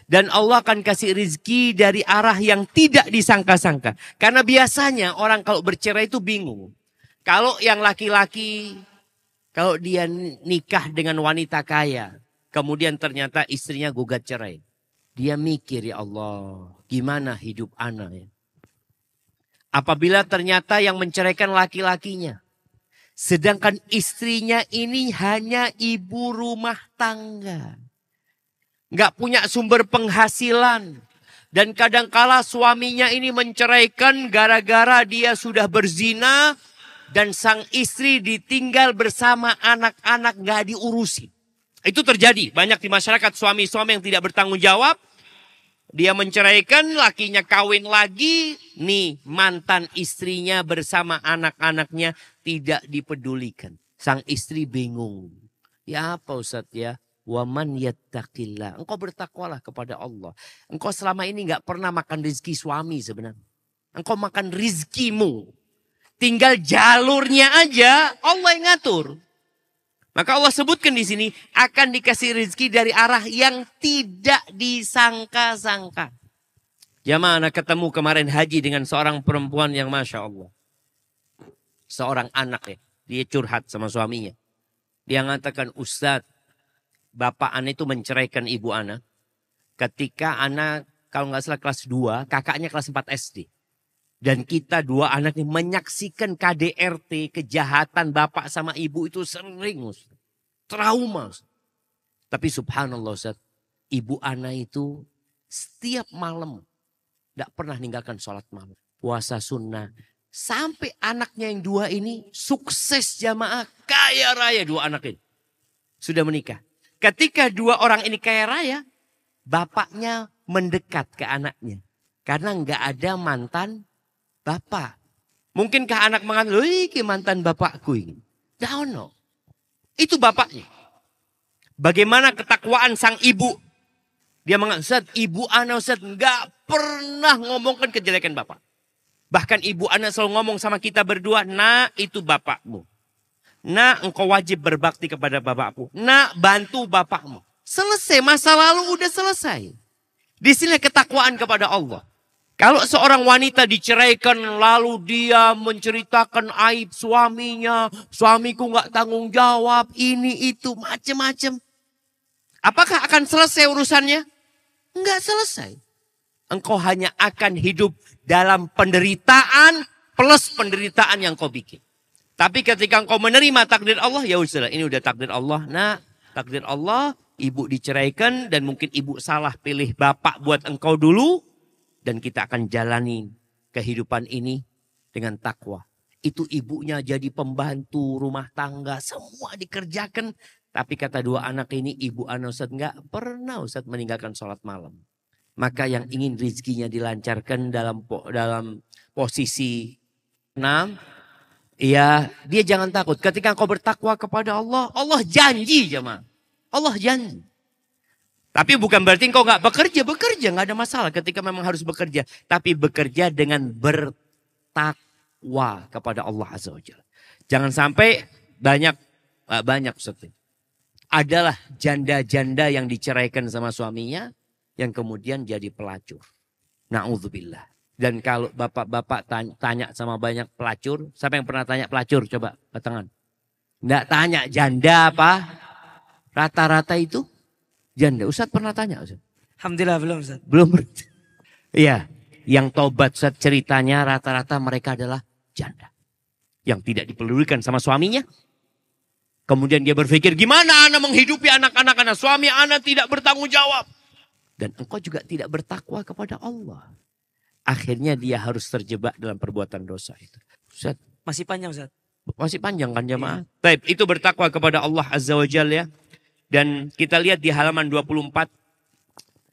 Dan Allah akan kasih rizki dari arah yang tidak disangka-sangka. Karena biasanya orang kalau bercerai itu bingung. Kalau yang laki-laki, kalau dia nikah dengan wanita kaya. Kemudian ternyata istrinya gugat cerai. Dia mikir ya Allah, gimana hidup anak ya. Apabila ternyata yang menceraikan laki-lakinya. Sedangkan istrinya ini hanya ibu rumah tangga. Nggak punya sumber penghasilan. Dan kadangkala suaminya ini menceraikan gara-gara dia sudah berzina. Dan sang istri ditinggal bersama anak-anak nggak diurusi. Itu terjadi banyak di masyarakat suami-suami yang tidak bertanggung jawab. Dia menceraikan, lakinya kawin lagi. Nih mantan istrinya bersama anak-anaknya tidak dipedulikan. Sang istri bingung. Ya apa Ustaz ya? Waman yattaqillah. Engkau bertakwalah kepada Allah. Engkau selama ini nggak pernah makan rizki suami sebenarnya. Engkau makan rizkimu. Tinggal jalurnya aja Allah yang ngatur. Maka Allah sebutkan di sini akan dikasih rezeki dari arah yang tidak disangka-sangka. Jamaah anak ketemu kemarin haji dengan seorang perempuan yang Masya Allah. Seorang anak ya. Dia curhat sama suaminya. Dia mengatakan Ustadz, bapak anak itu menceraikan ibu anak. Ketika anak kalau nggak salah kelas 2, kakaknya kelas 4 SD. Dan kita dua anak ini menyaksikan KDRT, kejahatan bapak sama ibu itu sering. Trauma. Tapi subhanallah Ustaz, ibu anak itu setiap malam tidak pernah meninggalkan sholat malam. Puasa sunnah. Sampai anaknya yang dua ini sukses jamaah kaya raya dua anak ini. Sudah menikah. Ketika dua orang ini kaya raya, bapaknya mendekat ke anaknya. Karena nggak ada mantan bapak. Mungkinkah anak mengatakan, ini mantan bapakku ini. Tidak no. Itu bapaknya. Bagaimana ketakwaan sang ibu. Dia mengatakan, ibu anak Ustaz nggak pernah ngomongkan kejelekan bapak. Bahkan ibu anak selalu ngomong sama kita berdua, nak itu bapakmu. Nak engkau wajib berbakti kepada bapakmu. Nak bantu bapakmu. Selesai, masa lalu udah selesai. Di sini ketakwaan kepada Allah. Kalau seorang wanita diceraikan lalu dia menceritakan aib suaminya, suamiku nggak tanggung jawab, ini itu macem-macem. Apakah akan selesai urusannya? Enggak selesai. Engkau hanya akan hidup dalam penderitaan plus penderitaan yang kau bikin. Tapi ketika engkau menerima takdir Allah, ya sudah ini udah takdir Allah. Nah, takdir Allah, ibu diceraikan dan mungkin ibu salah pilih bapak buat engkau dulu dan kita akan jalani kehidupan ini dengan takwa. Itu ibunya jadi pembantu rumah tangga, semua dikerjakan. Tapi kata dua anak ini, ibu anak Ustaz enggak pernah Ustaz meninggalkan sholat malam. Maka yang ingin rezekinya dilancarkan dalam dalam posisi enam, ya dia jangan takut. Ketika engkau bertakwa kepada Allah, Allah janji jemaah. Allah janji. Tapi bukan berarti engkau nggak bekerja, bekerja nggak ada masalah ketika memang harus bekerja. Tapi bekerja dengan bertakwa kepada Allah Azza wa. Jangan sampai banyak banyak seperti adalah janda-janda yang diceraikan sama suaminya yang kemudian jadi pelacur. Nauzubillah. Dan kalau bapak-bapak tanya, sama banyak pelacur, siapa yang pernah tanya pelacur? Coba tangan. Enggak tanya janda apa? Rata-rata itu janda. Ustadz pernah tanya Ustadz? Alhamdulillah belum Ustadz. Belum. Iya. Yang tobat Ustadz ceritanya rata-rata mereka adalah janda. Yang tidak dipedulikan sama suaminya. Kemudian dia berpikir gimana anak menghidupi anak-anak anak. Suami anak tidak bertanggung jawab. Dan engkau juga tidak bertakwa kepada Allah. Akhirnya dia harus terjebak dalam perbuatan dosa itu. Ustaz. Masih panjang Ustaz. Masih panjang kan jemaah? Iya. Baik, itu bertakwa kepada Allah Azza wa Jalla ya. Dan kita lihat di halaman 24.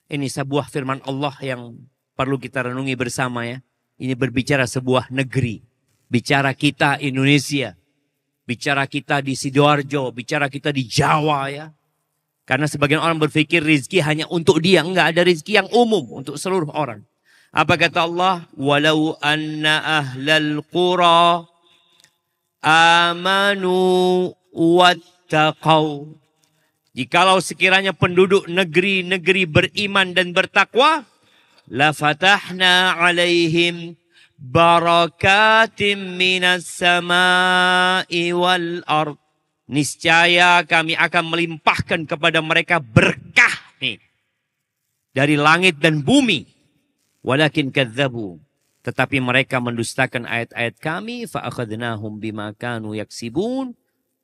Ini sebuah firman Allah yang perlu kita renungi bersama ya. Ini berbicara sebuah negeri. Bicara kita Indonesia. Bicara kita di Sidoarjo. Bicara kita di Jawa ya. Karena sebagian orang berpikir rizki hanya untuk dia. Enggak ada rizki yang umum untuk seluruh orang. Apa kata Allah? Walau anna ahlal qura amanu wattaqau Jikalau sekiranya penduduk negeri-negeri beriman dan bertakwa, la fatahna alaihim barakatim minas sama'i wal ard. Niscaya kami akan melimpahkan kepada mereka berkah nih. Dari langit dan bumi. Walakin kadzabu. Tetapi mereka mendustakan ayat-ayat kami. Fa'akhadnahum bima kanu yaksibun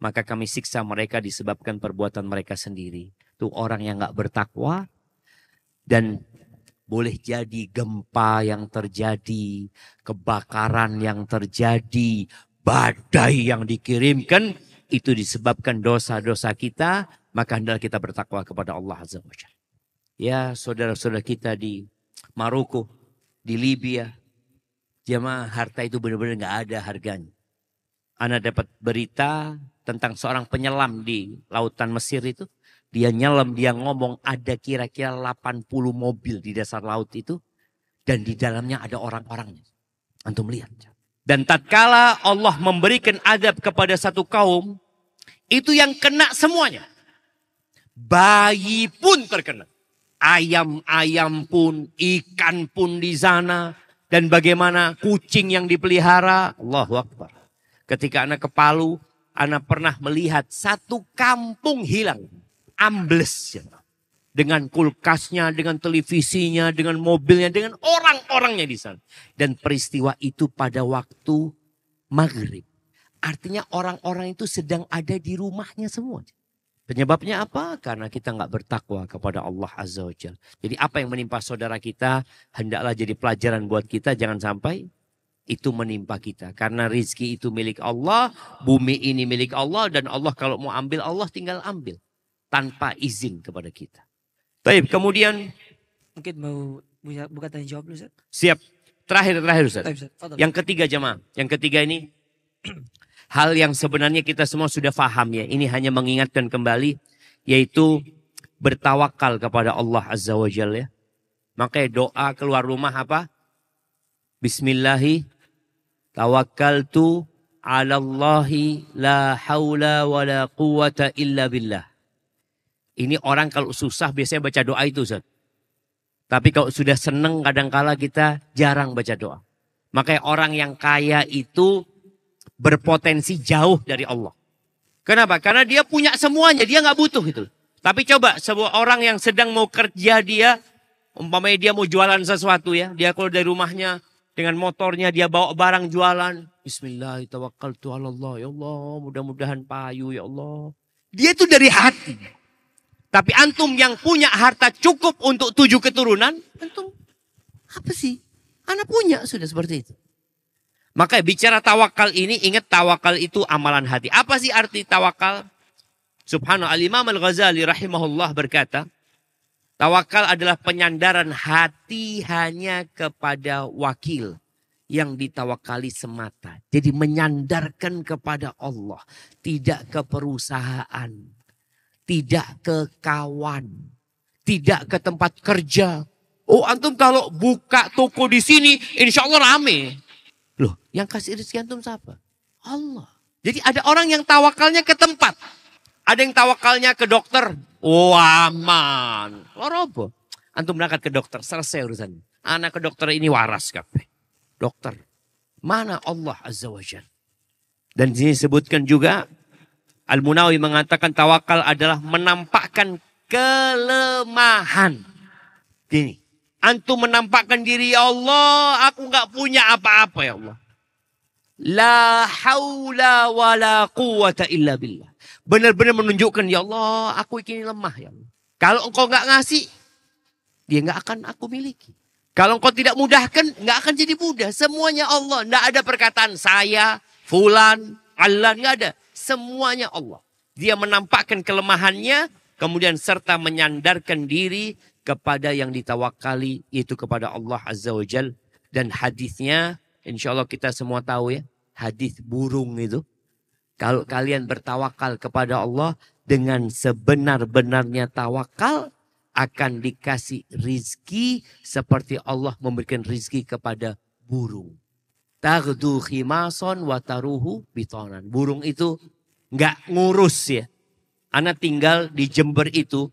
maka kami siksa mereka disebabkan perbuatan mereka sendiri. Itu orang yang nggak bertakwa dan boleh jadi gempa yang terjadi, kebakaran yang terjadi, badai yang dikirimkan itu disebabkan dosa-dosa kita, maka hendaklah kita bertakwa kepada Allah Azza wa Jalla. Ya, saudara-saudara kita di Maroko, di Libya, jemaah harta itu benar-benar nggak ada harganya. Anda dapat berita tentang seorang penyelam di lautan Mesir itu. Dia nyelam, dia ngomong ada kira-kira 80 mobil di dasar laut itu. Dan di dalamnya ada orang-orangnya. Antum lihat. Dan tatkala Allah memberikan adab kepada satu kaum. Itu yang kena semuanya. Bayi pun terkena. Ayam-ayam pun, ikan pun di sana. Dan bagaimana kucing yang dipelihara. Allahu Akbar. Ketika anak ke Palu, Ana pernah melihat satu kampung hilang. Ambles. Ya. Dengan kulkasnya, dengan televisinya, dengan mobilnya, dengan orang-orangnya di sana. Dan peristiwa itu pada waktu maghrib. Artinya orang-orang itu sedang ada di rumahnya semua. Penyebabnya apa? Karena kita nggak bertakwa kepada Allah Azza wa Jal. Jadi apa yang menimpa saudara kita, hendaklah jadi pelajaran buat kita. Jangan sampai itu menimpa kita. Karena rizki itu milik Allah, bumi ini milik Allah, dan Allah kalau mau ambil, Allah tinggal ambil. Tanpa izin kepada kita. Baik, kemudian. Mungkin mau buka tanya jawab dulu Ustaz. Siap. Terakhir, terakhir Ustaz. Yang ketiga jemaah. Yang ketiga ini. hal yang sebenarnya kita semua sudah faham ya. Ini hanya mengingatkan kembali. Yaitu bertawakal kepada Allah Azza wa Jalla ya. Makanya doa keluar rumah apa? Bismillahi tawakkaltu ala Allahi la haula wa la quwata illa billah. Ini orang kalau susah biasanya baca doa itu Ustaz. Tapi kalau sudah seneng kadangkala kita jarang baca doa. Makanya orang yang kaya itu berpotensi jauh dari Allah. Kenapa? Karena dia punya semuanya, dia nggak butuh itu. Tapi coba sebuah orang yang sedang mau kerja dia, umpamanya dia mau jualan sesuatu ya, dia keluar dari rumahnya dengan motornya dia bawa barang jualan. Bismillahirrahmanirrahim. Ya Allah, mudah-mudahan payu ya Allah. Dia itu dari hati. Tapi antum yang punya harta cukup untuk tujuh keturunan, antum apa sih? Anak punya sudah seperti itu. Maka bicara tawakal ini ingat tawakal itu amalan hati. Apa sih arti tawakal? Subhanallah al-Imam al-Ghazali rahimahullah berkata, Tawakal adalah penyandaran hati hanya kepada wakil yang ditawakali semata. Jadi menyandarkan kepada Allah, tidak ke perusahaan, tidak ke kawan, tidak ke tempat kerja. Oh antum kalau buka toko di sini, insya Allah rame. Loh, yang kasih rezeki antum siapa? Allah. Jadi ada orang yang tawakalnya ke tempat. Ada yang tawakalnya ke dokter, Oh aman. Loro apa? Antum berangkat ke dokter, selesai urusan. Anak ke dokter ini waras kape. Dokter. Mana Allah Azza wa Jal. Dan di sini sebutkan juga Al-Munawi mengatakan tawakal adalah menampakkan kelemahan. Gini, antum menampakkan diri ya Allah, aku nggak punya apa-apa ya Allah. La haula wa la quwata illa billah. Benar-benar menunjukkan, ya Allah, aku ini lemah ya Allah. Kalau engkau nggak ngasih, dia nggak akan aku miliki. Kalau engkau tidak mudahkan, nggak akan jadi mudah. Semuanya Allah. Nggak ada perkataan saya, fulan, Allah, nggak ada. Semuanya Allah. Dia menampakkan kelemahannya, kemudian serta menyandarkan diri kepada yang ditawakali, yaitu kepada Allah Azza wa Jal. Dan hadisnya, insya Allah kita semua tahu ya, hadis burung itu. Kalau kalian bertawakal kepada Allah dengan sebenar-benarnya tawakal akan dikasih rizki seperti Allah memberikan rizki kepada burung. Tagdu khimason wataruhu bitonan. Burung itu nggak ngurus ya. Ana tinggal di Jember itu.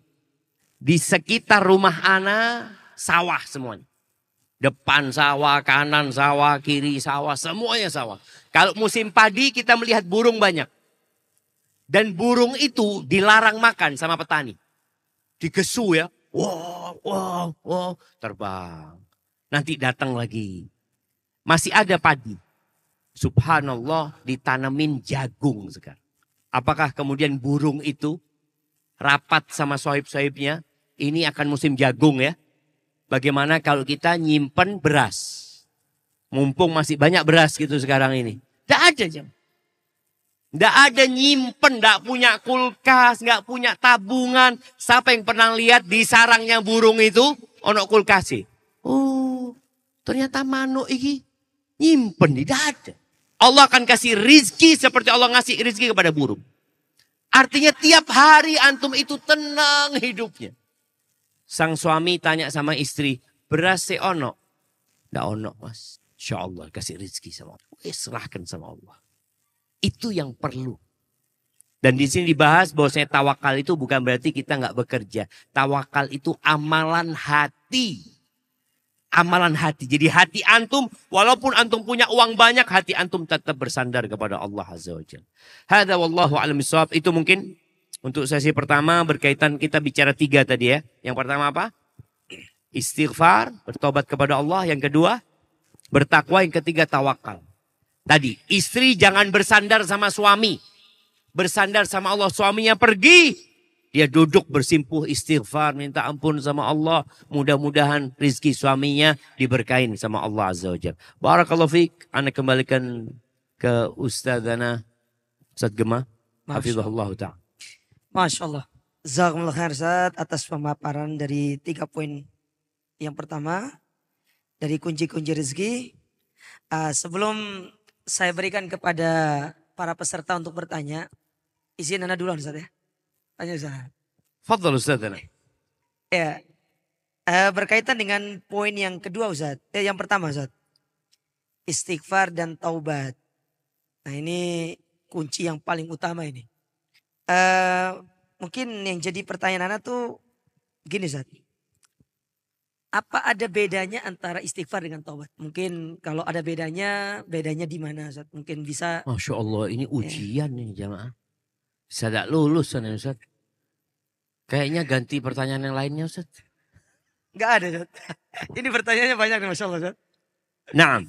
Di sekitar rumah Ana sawah semuanya. Depan sawah, kanan sawah, kiri sawah, semuanya sawah. Kalau musim padi kita melihat burung banyak. Dan burung itu dilarang makan sama petani. Digesu ya. Wow, wow, wow. Terbang. Nanti datang lagi. Masih ada padi. Subhanallah ditanemin jagung sekarang. Apakah kemudian burung itu rapat sama sohib-sohibnya? Ini akan musim jagung ya. Bagaimana kalau kita nyimpen beras? Mumpung masih banyak beras gitu sekarang ini. Tidak ada jam. Tidak ada nyimpen, tidak punya kulkas, nggak punya tabungan. Siapa yang pernah lihat di sarangnya burung itu, ono kulkas Oh, ternyata manuk ini nyimpen, tidak ada. Allah akan kasih rizki seperti Allah ngasih rizki kepada burung. Artinya tiap hari antum itu tenang hidupnya. Sang suami tanya sama istri, beras se ono? Nggak ono mas. Insya Allah kasih rizki sama Allah. Eh, serahkan sama Allah. Itu yang perlu. Dan di sini dibahas bahwasanya tawakal itu bukan berarti kita nggak bekerja. Tawakal itu amalan hati amalan hati. Jadi hati antum, walaupun antum punya uang banyak, hati antum tetap bersandar kepada Allah Azza wa Jalla. Hada wallahu alam Itu mungkin untuk sesi pertama berkaitan kita bicara tiga tadi ya. Yang pertama apa? Istighfar, bertobat kepada Allah. Yang kedua, bertakwa. Yang ketiga, tawakal. Tadi, istri jangan bersandar sama suami. Bersandar sama Allah. Suaminya pergi, dia duduk bersimpuh istighfar, minta ampun sama Allah. Mudah-mudahan rizki suaminya diberkain sama Allah Azza wa Jal. Barakallahu fiqh. Anda kembalikan ke Ustazana Ustaz Gemah. Hafizullah ta'ala. Masya Allah. Zakumullah khair Ustaz atas pemaparan dari tiga poin yang pertama. Dari kunci-kunci rezeki. Uh, sebelum saya berikan kepada para peserta untuk bertanya. Izin Anda dulu Ustaz ya. Tanya Ustaz. Fadal Ustaz. Ya. Uh, berkaitan dengan poin yang kedua Ustaz. Eh, yang pertama Ustaz. Istighfar dan taubat. Nah ini kunci yang paling utama ini. Uh, mungkin yang jadi pertanyaan anak tuh gini Ustaz. Apa ada bedanya antara istighfar dengan taubat? Mungkin kalau ada bedanya, bedanya di mana Ustaz? Mungkin bisa. Masya Allah ini ujian ya. nih jamaah. Bisa tak lulus sana Ustaz. Kayaknya ganti pertanyaan yang lainnya Ustaz. Enggak ada Ustaz. Ini pertanyaannya banyak nih Masya Allah Ustaz. Nah.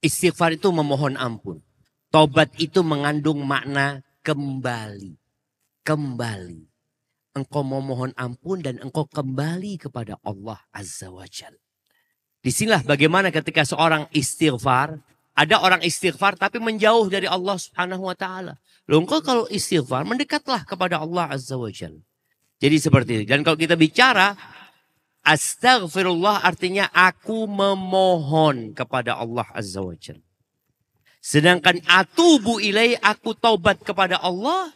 Istighfar itu memohon ampun. Tobat itu mengandung makna kembali. Kembali. Engkau memohon ampun dan engkau kembali kepada Allah Azza wa Jal. Di sinilah bagaimana ketika seorang istighfar. Ada orang istighfar tapi menjauh dari Allah subhanahu wa ta'ala. Engkau kalau istighfar mendekatlah kepada Allah Azza wa Jal. Jadi seperti itu. Dan kalau kita bicara Astaghfirullah artinya aku memohon kepada Allah Azza wa Jal. Sedangkan atubu ilai aku taubat kepada Allah.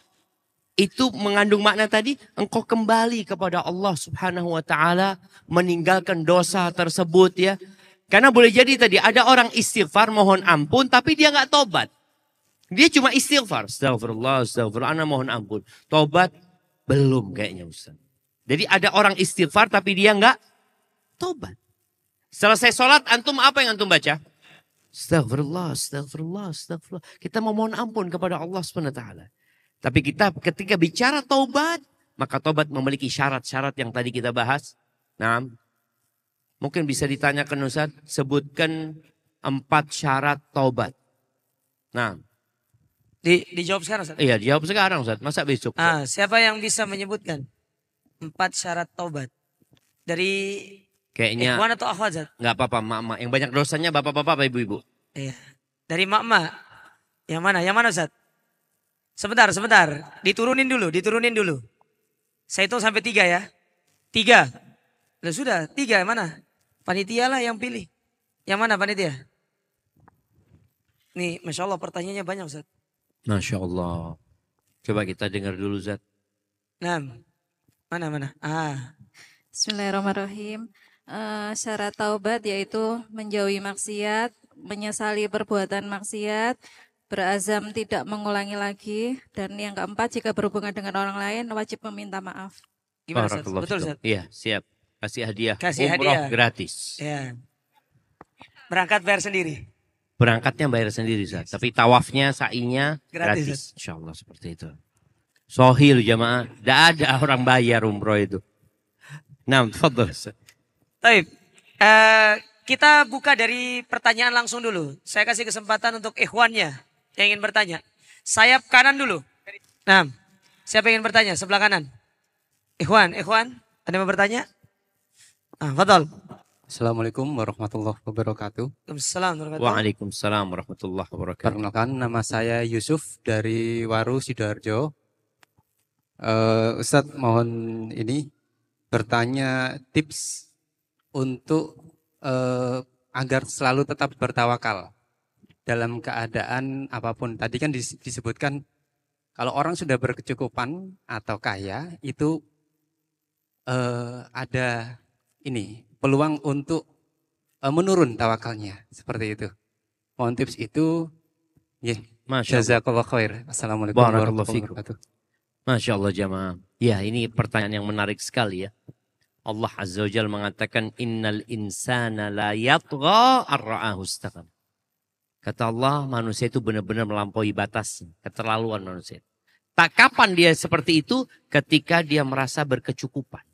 Itu mengandung makna tadi engkau kembali kepada Allah subhanahu wa ta'ala. Meninggalkan dosa tersebut ya. Karena boleh jadi tadi ada orang istighfar mohon ampun tapi dia nggak tobat. Dia cuma istighfar. Astagfirullah, astagfirullah. Ana mohon ampun. Tobat belum kayaknya Ustaz. Jadi ada orang istighfar tapi dia enggak tobat. Selesai sholat antum apa yang antum baca? Astagfirullah, astagfirullah, astagfirullah. Kita memohon ampun kepada Allah SWT. Tapi kita ketika bicara taubat, maka taubat memiliki syarat-syarat yang tadi kita bahas. Nah, mungkin bisa ditanyakan Ustaz, sebutkan empat syarat taubat. Nah, di, dijawab sekarang Ustaz? Iya dijawab sekarang Ustaz. Masa besok? Ah, siapa yang bisa menyebutkan empat syarat taubat? Dari Kayaknya. Ikhwan atau akhwat Ustaz? Enggak apa-apa mak-mak. Yang banyak dosanya bapak-bapak apa ibu-ibu? Iya. Dari mak-mak. Yang mana? Yang mana Ustaz? Sebentar, sebentar. Diturunin dulu, diturunin dulu. Saya hitung sampai tiga ya. Tiga. Nah, sudah, tiga yang mana? Panitia lah yang pilih. Yang mana panitia? Nih, Masya Allah pertanyaannya banyak Ustaz. Masya Allah. Coba kita dengar dulu Zat. Nah, mana mana? Ah. Bismillahirrahmanirrahim. Uh, syarat taubat yaitu menjauhi maksiat, menyesali perbuatan maksiat, berazam tidak mengulangi lagi. Dan yang keempat, jika berhubungan dengan orang lain, wajib meminta maaf. Gimana Ustaz? Betul. Ustaz? Iya, siap. Kasih hadiah. Kasih Umroh hadiah. gratis. Ya. Berangkat bayar sendiri. Berangkatnya bayar sendiri, Ustaz. Tapi tawafnya, sa'inya Gratis, gratis. Insya Allah seperti itu. Sohil jamaah. Tidak ada orang bayar umroh itu. Nah, fadl. Ustaz. Baik. Eh, kita buka dari pertanyaan langsung dulu. Saya kasih kesempatan untuk ikhwannya yang ingin bertanya. Sayap kanan dulu. Nah, siapa yang ingin bertanya? Sebelah kanan. Ikhwan, ikhwan, ada yang mau bertanya? Ah, Fadol. Assalamualaikum warahmatullahi wabarakatuh. Waalaikumsalam warahmatullahi wabarakatuh. Waalaikumsalam warahmatullahi wabarakatuh. Perkenalkan nama saya Yusuf dari Waru Sidoarjo. Eh, Ustadz mohon ini bertanya tips untuk eh, agar selalu tetap bertawakal dalam keadaan apa pun. Tadi kan dis- disebutkan kalau orang sudah berkecukupan atau kaya itu eh, ada ini peluang untuk eh, menurun tawakalnya seperti itu. Mohon tips itu. Ya, Masya Allah. jazakallah khair. Assalamualaikum warahmatullahi wabarakatuh. Masya Allah jamaah. Ya ini pertanyaan yang menarik sekali ya. Allah Azza wa Jalla mengatakan innal insana la yatgha ar-ra'ahu istaghnaa." Kata Allah manusia itu benar-benar melampaui batas, keterlaluan manusia. Tak kapan dia seperti itu ketika dia merasa berkecukupan.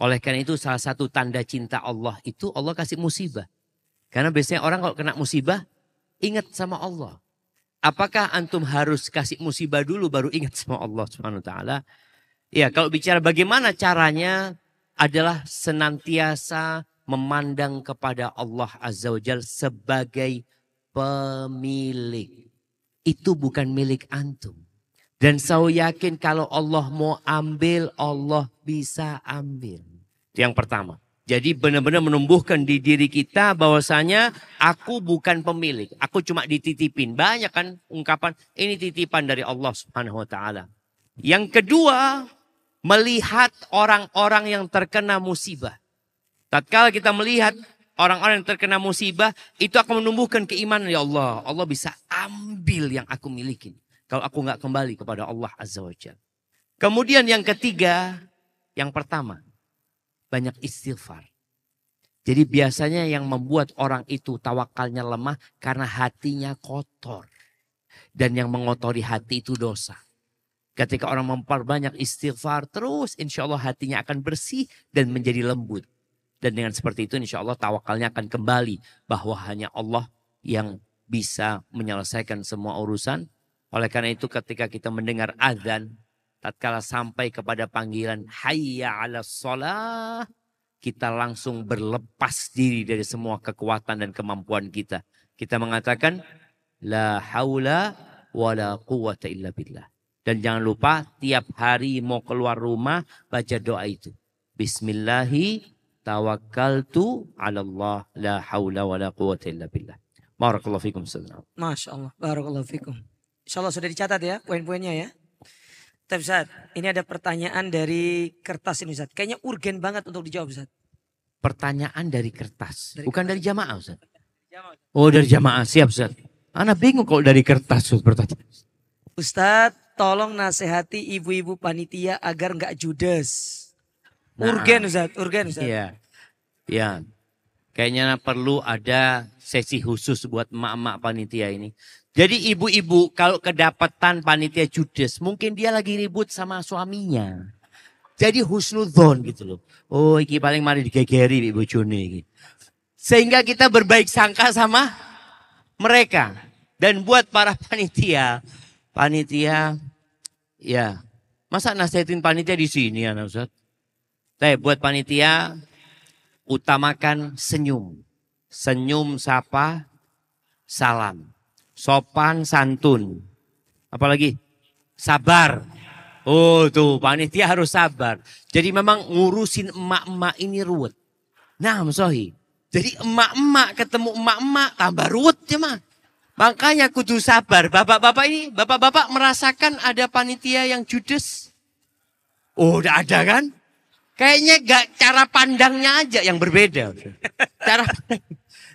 Oleh karena itu salah satu tanda cinta Allah itu Allah kasih musibah. Karena biasanya orang kalau kena musibah ingat sama Allah. Apakah antum harus kasih musibah dulu baru ingat sama Allah Subhanahu wa taala? Ya, kalau bicara bagaimana caranya adalah senantiasa memandang kepada Allah Azza wa Jal sebagai pemilik. Itu bukan milik antum. Dan saya yakin kalau Allah mau ambil, Allah bisa ambil. Yang pertama. Jadi benar-benar menumbuhkan di diri kita bahwasanya aku bukan pemilik, aku cuma dititipin. Banyak kan ungkapan ini titipan dari Allah Subhanahu wa taala. Yang kedua, melihat orang-orang yang terkena musibah. Tatkala kita melihat orang-orang yang terkena musibah, itu akan menumbuhkan keimanan ya Allah. Allah bisa ambil yang aku miliki. Kalau aku nggak kembali kepada Allah Azza wa Jalla. Kemudian yang ketiga, yang pertama, banyak istighfar. Jadi biasanya yang membuat orang itu tawakalnya lemah karena hatinya kotor. Dan yang mengotori hati itu dosa. Ketika orang memperbanyak istighfar terus insya Allah hatinya akan bersih dan menjadi lembut. Dan dengan seperti itu insya Allah tawakalnya akan kembali. Bahwa hanya Allah yang bisa menyelesaikan semua urusan. Oleh karena itu ketika kita mendengar azan. Tatkala sampai kepada panggilan hayya ala sholah. Kita langsung berlepas diri dari semua kekuatan dan kemampuan kita. Kita mengatakan la haula wa la quwata illa billah. Dan jangan lupa tiap hari mau keluar rumah baca doa itu. Bismillahi tawakkaltu ala Allah la haula wa la quwata illa billah. Barakallahu fikum. Saudara. Masya Allah. Barakallahu fikum. Insya Allah sudah dicatat ya poin-poinnya ya. Tapi Ustaz, ini ada pertanyaan dari kertas ini Ustaz. Kayaknya urgen banget untuk dijawab Ustaz. Pertanyaan dari kertas, Dari bukan dari jamaah Ustaz. Oh dari jamaah, siap Ustaz. Anak bingung kalau dari kertas Ustaz. Ustadz, tolong nasihati ibu-ibu panitia agar nggak judes. Nah. Urgen Ustadz, urgen Ustadz. Iya. Ya. Kayaknya perlu ada sesi khusus buat emak-emak panitia ini. Jadi ibu-ibu kalau kedapatan panitia judes, mungkin dia lagi ribut sama suaminya. Jadi husnudzon gitu loh. Oh iki paling mari digegeri ibu iki. Sehingga kita berbaik sangka sama mereka. Dan buat para panitia, panitia ya, masa nasihatin panitia di sini ya Ustaz? Tapi buat panitia utamakan senyum. Senyum sapa, salam. Sopan santun. Apalagi sabar. Oh tuh panitia harus sabar. Jadi memang ngurusin emak-emak ini ruwet. Nah Sohi. Jadi emak-emak ketemu emak-emak tambah ruwet ya mah. Makanya kudu sabar. Bapak-bapak ini, bapak-bapak merasakan ada panitia yang judes. Oh udah ada kan? Kayaknya gak cara pandangnya aja yang berbeda. Cara pandang.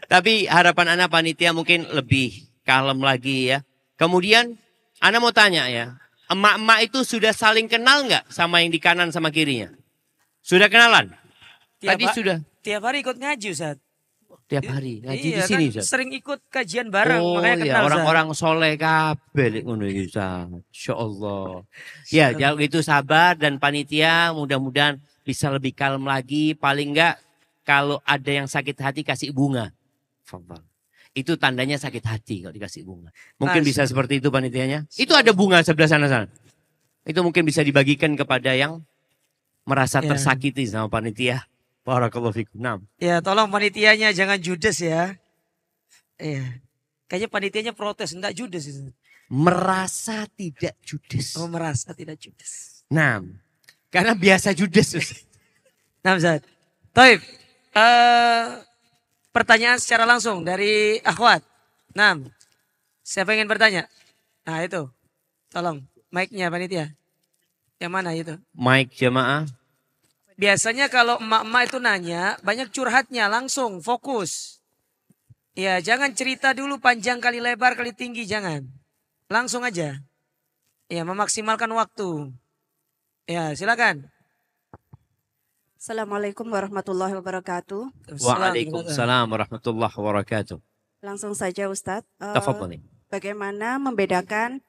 Tapi harapan anak panitia mungkin lebih kalem lagi ya. Kemudian, Anda mau tanya ya, emak-emak itu sudah saling kenal nggak sama yang di kanan sama kirinya? Sudah kenalan? Tiap, Tadi sudah tiap hari ikut ngaji Ustaz. Tiap hari ngaji iya, di sini, kan Ustaz. sering ikut kajian bareng oh makanya iya, kenal Ustaz. orang-orang soleh kabeh ngono iki. Insyaallah. Ya, kalau gitu sabar dan panitia mudah-mudahan bisa lebih kalem lagi. Paling enggak kalau ada yang sakit hati kasih bunga. Fadhal. Itu tandanya sakit hati kalau dikasih bunga. Mungkin Masya bisa seperti itu panitianya. Itu ada bunga sebelah sana sana. Itu mungkin bisa dibagikan kepada yang merasa Ya. tersakiti sama panitia. Barakallahu fikum. Naam. Ya tolong panitianya jangan judes ya. Iya. Kayaknya panitianya protes, enggak judes itu. Merasa tidak judes. Oh merasa tidak judes. Nah, karena biasa judes. Nah Ustaz. Taib. Eh, pertanyaan secara langsung dari akhwat. Nah, siapa yang ingin bertanya? Nah itu. Tolong, mic-nya panitia. Yang mana itu? Mike jamaah. Biasanya kalau emak-emak itu nanya, banyak curhatnya langsung, fokus. Ya, jangan cerita dulu panjang kali lebar kali tinggi, jangan. Langsung aja. Ya, memaksimalkan waktu. Ya, silakan. Assalamualaikum warahmatullahi wabarakatuh. Waalaikumsalam warahmatullahi wabarakatuh. Langsung saja Ustadz. Tafadhali. bagaimana membedakan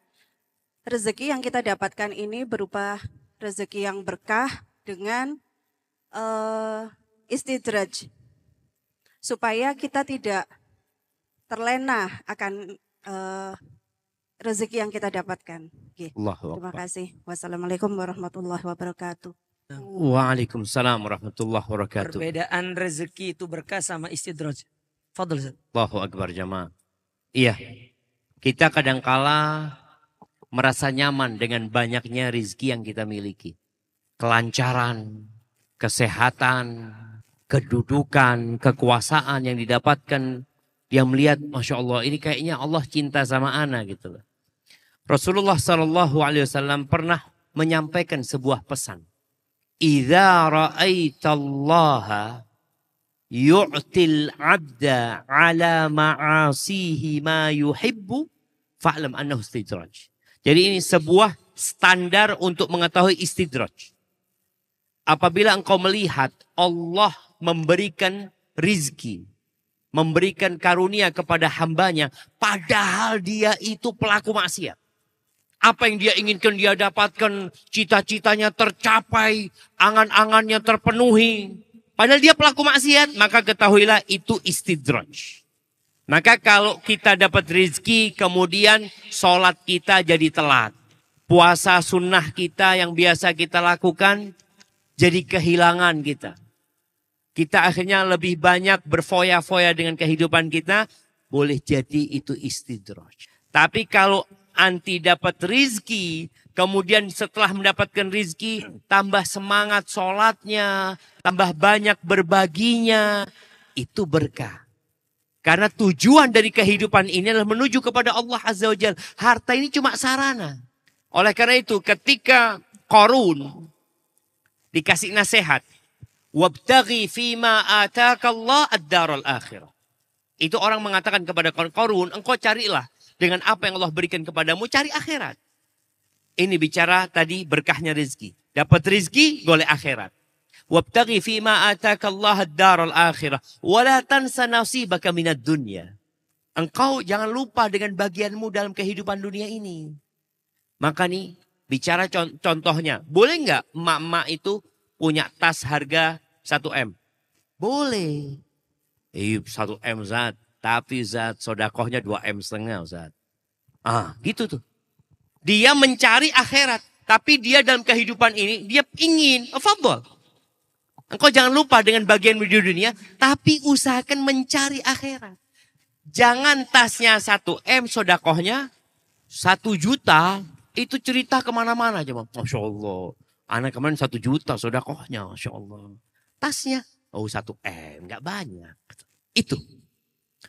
rezeki yang kita dapatkan ini berupa rezeki yang berkah dengan eh, istidraj. Supaya kita tidak terlena akan eh, rezeki yang kita dapatkan. Oke, Allahu Terima kasih. Wassalamualaikum warahmatullahi wabarakatuh. Waalaikumsalam warahmatullahi wabarakatuh. Perbedaan rezeki itu berkah sama istidraj. Fadl. Allahu akbar jamaah. Iya. Kita kadangkala merasa nyaman dengan banyaknya rizki yang kita miliki. Kelancaran, kesehatan, kedudukan, kekuasaan yang didapatkan. Dia melihat, Masya Allah ini kayaknya Allah cinta sama ana gitu loh. Rasulullah Wasallam pernah menyampaikan sebuah pesan. Idza ra'aitallaha yu'til abda ala ma'asihi ma yuhibbu fa'lam annahu istidraj. Jadi ini sebuah standar untuk mengetahui istidraj. Apabila engkau melihat Allah memberikan rizki, memberikan karunia kepada hambanya, padahal dia itu pelaku maksiat. Apa yang dia inginkan dia dapatkan, cita-citanya tercapai, angan-angannya terpenuhi. Padahal dia pelaku maksiat, maka ketahuilah itu istidraj. Maka kalau kita dapat rizki, kemudian sholat kita jadi telat. Puasa sunnah kita yang biasa kita lakukan, jadi kehilangan kita. Kita akhirnya lebih banyak berfoya-foya dengan kehidupan kita, boleh jadi itu istidraj. Tapi kalau anti dapat rizki, kemudian setelah mendapatkan rizki, tambah semangat sholatnya, tambah banyak berbaginya, itu berkah. Karena tujuan dari kehidupan ini adalah menuju kepada Allah Azza wa Jal. Harta ini cuma sarana. Oleh karena itu ketika Korun dikasih nasihat. Wabtaghi fima ataka Allah ad-daral akhirah. Itu orang mengatakan kepada Korun, engkau carilah dengan apa yang Allah berikan kepadamu, cari akhirat. Ini bicara tadi berkahnya rezeki. Dapat rezeki, golek akhirat. Wabtaghi fima ataka Allah ad-daral akhirah. Wala tansa nasibaka minad dunya. Engkau jangan lupa dengan bagianmu dalam kehidupan dunia ini. Maka nih, bicara con- contohnya. Boleh nggak emak-emak itu punya tas harga 1M? Boleh. Iya 1M Zat. Tapi Zat sodakohnya 2M setengah Zat. Ah gitu tuh. Dia mencari akhirat. Tapi dia dalam kehidupan ini, dia ingin. Fadol. Engkau jangan lupa dengan bagian di dunia. Tapi usahakan mencari akhirat. Jangan tasnya 1M sodakohnya 1 juta. Itu cerita ke mana-mana aja. Masya Allah. Anak kemarin 1 juta sodakohnya. Masya Allah. Tasnya. Oh 1M. Nggak banyak. Itu.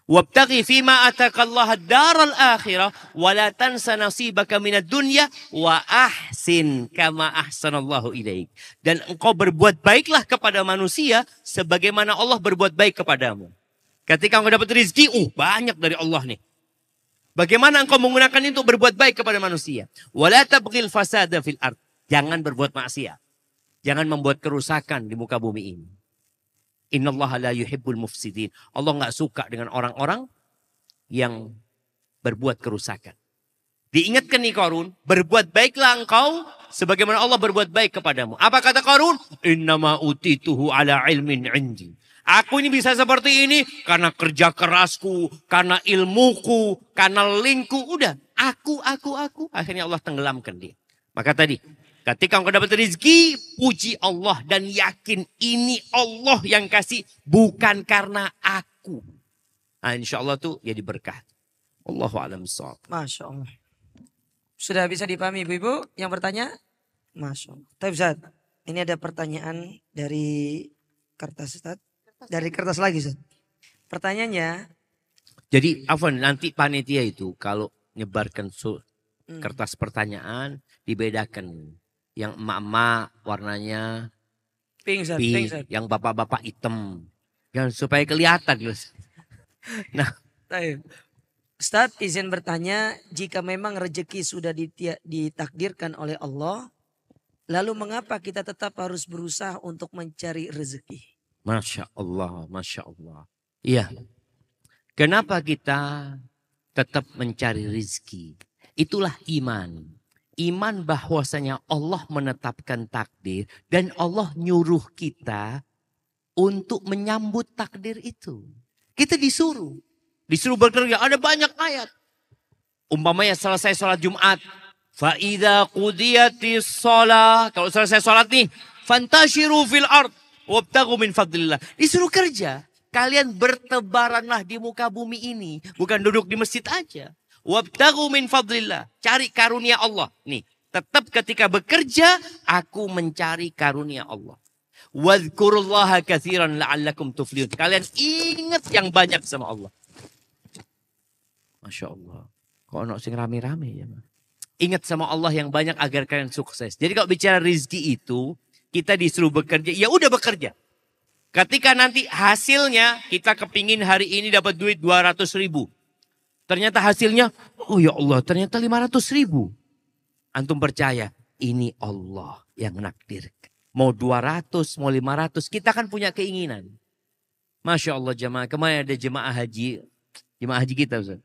Wabtaghi fima ataka Allah ad-daral akhirah wa la tansa nasibaka minad dunya wa ahsin kama ahsanallahu ilaik. Dan engkau berbuat baiklah kepada manusia sebagaimana Allah berbuat baik kepadamu. Ketika engkau dapat rezeki, uh banyak dari Allah nih. Bagaimana engkau menggunakan itu berbuat baik kepada manusia. Wala fasada fil ard. Jangan berbuat maksiat. Jangan membuat kerusakan di muka bumi ini. Innallaha la yuhibbul mufsidin. Allah nggak suka dengan orang-orang yang berbuat kerusakan. Diingatkan nih Korun, berbuat baiklah engkau sebagaimana Allah berbuat baik kepadamu. Apa kata Korun? Innama utituhu ala ilmin indi. Aku ini bisa seperti ini karena kerja kerasku, karena ilmuku, karena linkku. Udah, aku, aku, aku. Akhirnya Allah tenggelamkan dia. Maka tadi, ketika engkau dapat rezeki, puji Allah dan yakin ini Allah yang kasih, bukan karena aku. Nah, insya Allah tuh jadi berkah. Allahu a'lam. Masya Allah. Sudah bisa dipahami ibu-ibu yang bertanya? Masya Allah. Tapi ini ada pertanyaan dari kertas Ustaz. Dari kertas lagi Ustaz. Pertanyaannya, Jadi Afwan nanti panitia itu kalau nyebarkan su- hmm, kertas pertanyaan dibedakan. Yang emak-emak warnanya pink Ustaz, pink pink, Ustaz. yang bapak-bapak hitam. Yang supaya kelihatan gitu. Baik. Ustaz izin bertanya, jika memang rezeki sudah ditakdirkan oleh Allah, lalu mengapa kita tetap harus berusaha untuk mencari rezeki? Masya Allah, Masya Allah. Iya. Kenapa kita tetap mencari rizki? Itulah iman. Iman bahwasanya Allah menetapkan takdir dan Allah nyuruh kita untuk menyambut takdir itu. Kita disuruh. Disuruh bekerja. Ada banyak ayat. Umpamanya selesai sholat Jumat. Fa'idha qudiyatis sholat. Kalau selesai sholat nih. Fantashiru fil ard. Wabtagu min fadlillah. Disuruh kerja. Kalian bertebaranlah di muka bumi ini. Bukan duduk di masjid aja. Wabtagu min fadlillah. Cari karunia Allah. Nih. Tetap ketika bekerja. Aku mencari karunia Allah. Wadhkurullaha kathiran la'allakum tuflihun. Kalian ingat yang banyak sama Allah. Masya Allah. Kok ono sing rame-rame ya. Ingat sama Allah yang banyak agar kalian sukses. Jadi kalau bicara rizki itu, kita disuruh bekerja, ya udah bekerja. Ketika nanti hasilnya kita kepingin hari ini dapat duit 200 ribu. Ternyata hasilnya, oh ya Allah ternyata 500 ribu. Antum percaya, ini Allah yang nakdir. Mau 200, mau 500, kita kan punya keinginan. Masya Allah jemaah, kemarin ada jemaah haji, jemaah haji kita Ustaz.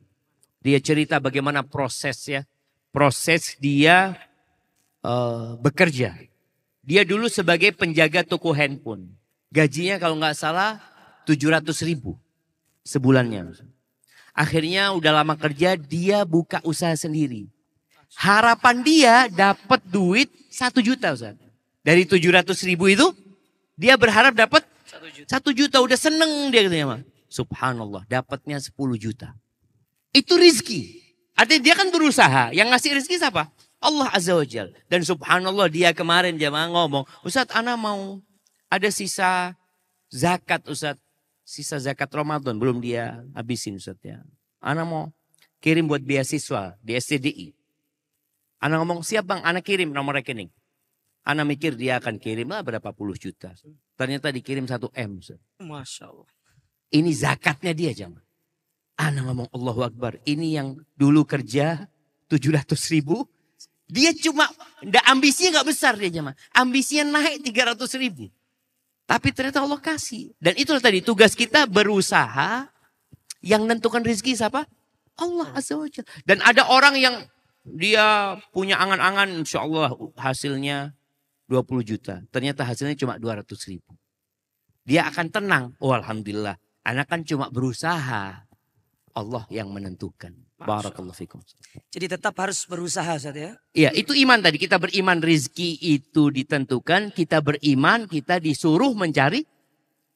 Dia cerita bagaimana prosesnya, proses dia eh, bekerja. Dia dulu sebagai penjaga toko handphone. Gajinya kalau nggak salah 700 ribu sebulannya. Akhirnya udah lama kerja, dia buka usaha sendiri. Harapan dia dapat duit 1 juta Ustaz. Dari 700 ribu itu, dia berharap dapat 1 juta. Udah seneng dia katanya. Mah. Subhanallah, dapatnya 10 juta. Itu rizki. Artinya dia kan berusaha. Yang ngasih rizki siapa? Allah Azza wa Jal. Dan subhanallah dia kemarin jamaah ngomong. Ustadz Ana mau ada sisa zakat Ustadz. Sisa zakat Ramadan belum dia habisin Ustadz ya. Ana mau kirim buat beasiswa di SCDI. Ana ngomong siap bang, Ana kirim nomor rekening. Ana mikir dia akan kirim lah berapa puluh juta. Ternyata dikirim satu M. Ustadz. Masya Allah. Ini zakatnya dia jamaah. Ana ngomong Allahu Akbar. Ini yang dulu kerja 700 ribu. Dia cuma, ndak ambisinya nggak besar dia jamaah. Ambisinya naik 300 ribu. Tapi ternyata Allah kasih. Dan itulah tadi tugas kita berusaha. Yang menentukan rezeki siapa? Allah Azza wa Jalla. Dan ada orang yang dia punya angan-angan insya Allah hasilnya 20 juta. Ternyata hasilnya cuma 200 ribu. Dia akan tenang. Oh Alhamdulillah. Anak kan cuma berusaha. Allah yang menentukan. Barakallahu fikum. Jadi tetap harus berusaha Ustaz ya. Iya itu iman tadi. Kita beriman rizki itu ditentukan. Kita beriman kita disuruh mencari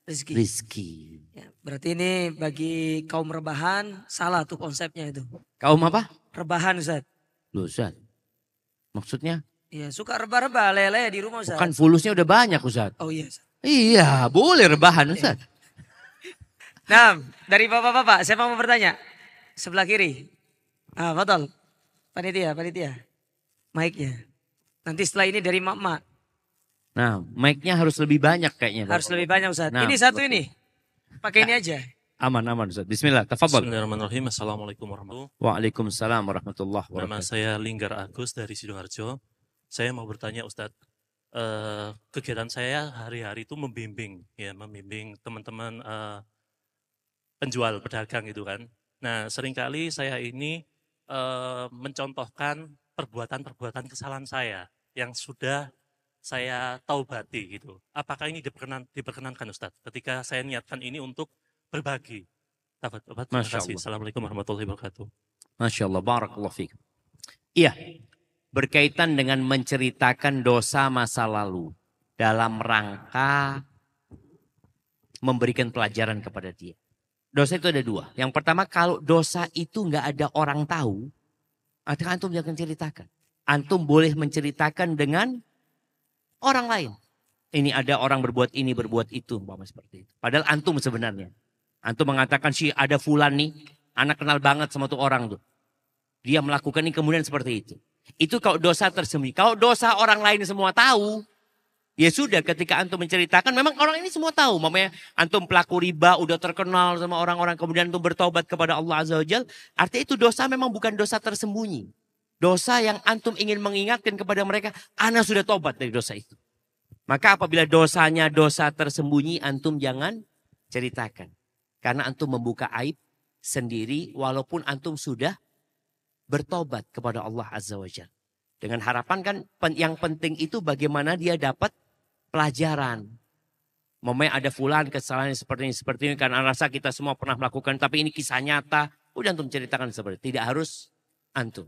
Rezeki. rizki. Ya, berarti ini bagi kaum rebahan salah tuh konsepnya itu. Kaum apa? Rebahan Ustaz. Loh Ustaz. Maksudnya Iya, suka rebah-rebah lele di rumah Ustaz. kan fulusnya udah banyak Ustaz. Oh iya. Ustaz. Iya boleh rebahan Ustaz. Nah, dari bapak-bapak, saya mau bertanya. Sebelah kiri. Ah, betul. Panitia, panitia. Mic-nya. Nanti setelah ini dari mak-mak. Nah mic-nya harus lebih banyak kayaknya. Bapak. Harus lebih banyak Ustaz. Nah, ini satu betul. ini. Pakai ini aja. Aman, aman Ustaz. Bismillah, tafadhol. Bismillahirrahmanirrahim. Assalamualaikum warahmatullahi Waalaikumsalam warahmatullahi wabarakatuh. Nama wabarakatuh. saya Linggar Agus dari Sidoarjo. Saya mau bertanya Ustadz, eh, kegiatan saya hari-hari itu membimbing, ya membimbing teman-teman eh, penjual pedagang gitu kan. Nah sering kali saya ini eh, mencontohkan perbuatan-perbuatan kesalahan saya yang sudah saya taubati gitu. Apakah ini diperkenan, diperkenankan Ustadz ketika saya niatkan ini untuk berbagi? Dapat, dapat. Terima Masya kasih. Allah. Assalamualaikum warahmatullahi wabarakatuh. Masya Allah, barakallahu fiik. Iya, berkaitan dengan menceritakan dosa masa lalu dalam rangka memberikan pelajaran kepada dia. Dosa itu ada dua. Yang pertama, kalau dosa itu nggak ada orang tahu, artinya antum jangan ceritakan. Antum boleh menceritakan dengan orang lain. Ini ada orang berbuat ini, berbuat itu, umpama seperti itu. Padahal antum sebenarnya. Antum mengatakan sih ada fulan nih, anak kenal banget sama tuh orang tuh. Dia melakukan ini kemudian seperti itu. Itu kalau dosa tersembunyi. Kalau dosa orang lain semua tahu, ya sudah ketika antum menceritakan memang orang ini semua tahu. Mamanya antum pelaku riba udah terkenal sama orang-orang kemudian antum bertobat kepada Allah Azza wa Jal. Artinya itu dosa memang bukan dosa tersembunyi. Dosa yang antum ingin mengingatkan kepada mereka, ana sudah tobat dari dosa itu. Maka apabila dosanya dosa tersembunyi, antum jangan ceritakan. Karena antum membuka aib sendiri walaupun antum sudah bertobat kepada Allah Azza wa Jalla. Dengan harapan kan yang penting itu bagaimana dia dapat pelajaran. Momennya ada fulan kesalahan seperti ini, seperti ini. Karena rasa kita semua pernah melakukan. Tapi ini kisah nyata. Udah antum ceritakan seperti. Tidak harus antum.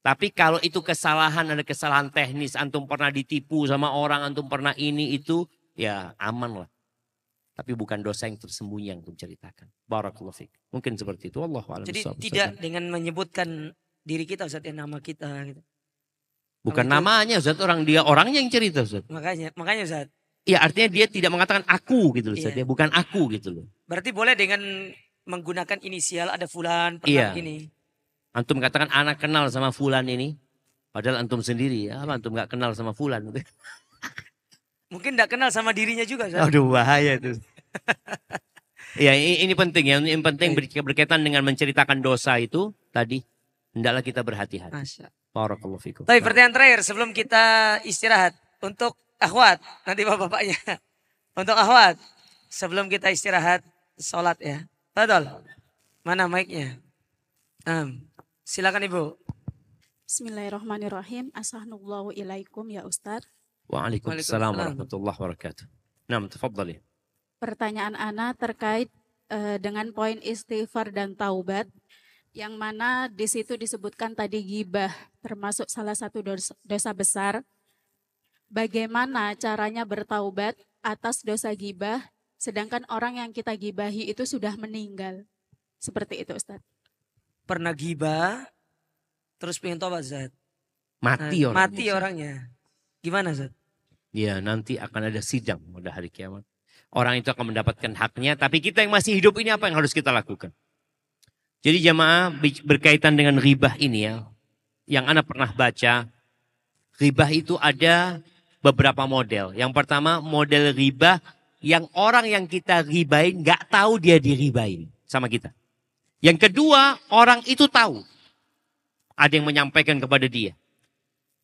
Tapi kalau itu kesalahan, ada kesalahan teknis. Antum pernah ditipu sama orang, antum pernah ini, itu. Ya aman lah. Tapi bukan dosa yang tersembunyi yang antum ceritakan. Barakallahu fiik. Mungkin seperti itu. Allah Jadi tidak dengan menyebutkan diri kita Ustaz ya nama kita gitu. Bukan itu- namanya Ustaz, orang dia orangnya yang cerita Ustaz. Makanya makanya Ustaz. Iya artinya dia tidak mengatakan aku gitu loh Ustaz. Iya. ya. Bukan aku gitu loh. Berarti boleh dengan menggunakan inisial ada fulan pernah Iya. gini. Antum katakan anak kenal sama fulan ini. Padahal antum sendiri ya. Apa antum gak kenal sama fulan. Mungkin tidak kenal sama dirinya juga Ustaz. Aduh bahaya itu. Iya ini, ini penting ya. Yang penting ber- berkaitan dengan menceritakan dosa itu tadi. Hendaklah kita berhati-hati. Barakallahu fikum. Tapi pertanyaan terakhir sebelum kita istirahat untuk akhwat nanti bapak-bapaknya untuk akhwat sebelum kita istirahat sholat ya. Betul. Mana mic-nya? Um, silakan ibu. Bismillahirrahmanirrahim. Assalamualaikum ilaikum ya Ustadz. Waalaikumsalam warahmatullahi wabarakatuh. Nah, tafadhali. Pertanyaan Ana terkait eh, dengan poin istighfar dan taubat yang mana di situ disebutkan tadi gibah termasuk salah satu dosa, dosa besar. Bagaimana caranya bertaubat atas dosa gibah sedangkan orang yang kita gibahi itu sudah meninggal. Seperti itu Ustadz. Pernah gibah terus pengen tobat Zat. Mati orang. Mati orangnya. Gimana Zat? Ya nanti akan ada sidang pada hari kiamat. Orang itu akan mendapatkan haknya. Tapi kita yang masih hidup ini apa yang harus kita lakukan? Jadi jamaah berkaitan dengan ribah ini ya. Yang Anda pernah baca. Ribah itu ada beberapa model. Yang pertama model ribah yang orang yang kita ribain nggak tahu dia diribain sama kita. Yang kedua orang itu tahu. Ada yang menyampaikan kepada dia.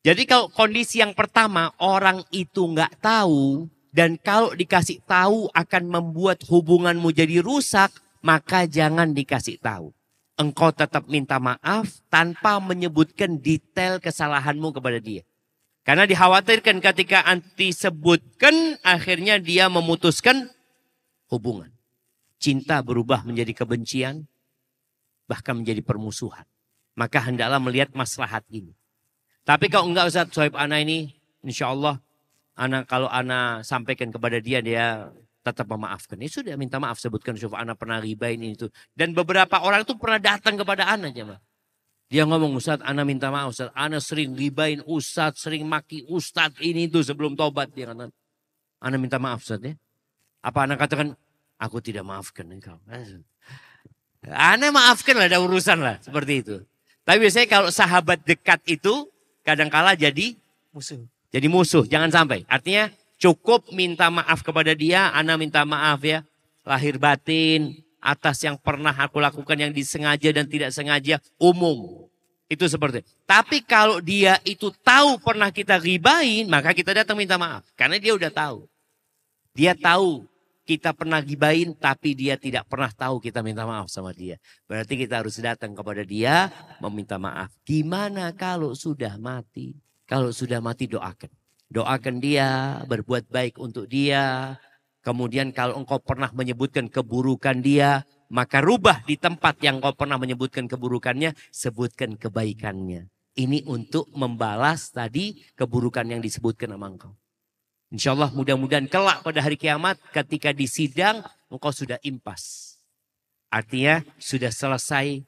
Jadi kalau kondisi yang pertama orang itu nggak tahu dan kalau dikasih tahu akan membuat hubunganmu jadi rusak, maka jangan dikasih tahu. Engkau tetap minta maaf tanpa menyebutkan detail kesalahanmu kepada dia. Karena dikhawatirkan ketika anti sebutkan akhirnya dia memutuskan hubungan. Cinta berubah menjadi kebencian, bahkan menjadi permusuhan. Maka hendaklah melihat maslahat ini. Tapi kalau enggak Ustaz Sohib Ana ini, insya Allah Ana kalau Ana sampaikan kepada dia, dia tetap memaafkan. Ya sudah minta maaf sebutkan Sohib Ana pernah ribain ini itu. Dan beberapa orang itu pernah datang kepada Ana jemaah. Dia ngomong Ustaz Ana minta maaf Ustaz. Ana sering ribain Ustaz, sering maki Ustaz ini itu sebelum tobat. Dia kata, Ana minta maaf Ustaz ya. Apa Ana katakan, aku tidak maafkan engkau. Ana maafkan lah, ada urusan lah. Seperti itu. Tapi biasanya kalau sahabat dekat itu kadangkala jadi Musuh. jadi musuh. Jangan sampai. Artinya cukup minta maaf kepada dia, Ana minta maaf ya. Lahir batin, atas yang pernah aku lakukan yang disengaja dan tidak sengaja umum. Itu seperti. Tapi kalau dia itu tahu pernah kita ribain, maka kita datang minta maaf. Karena dia udah tahu. Dia tahu kita pernah gibain tapi dia tidak pernah tahu kita minta maaf sama dia. Berarti kita harus datang kepada dia meminta maaf. Gimana kalau sudah mati? Kalau sudah mati doakan. Doakan dia, berbuat baik untuk dia. Kemudian kalau engkau pernah menyebutkan keburukan dia, maka rubah di tempat yang engkau pernah menyebutkan keburukannya, sebutkan kebaikannya. Ini untuk membalas tadi keburukan yang disebutkan sama engkau. Insya Allah mudah-mudahan kelak pada hari kiamat ketika di sidang engkau sudah impas. Artinya sudah selesai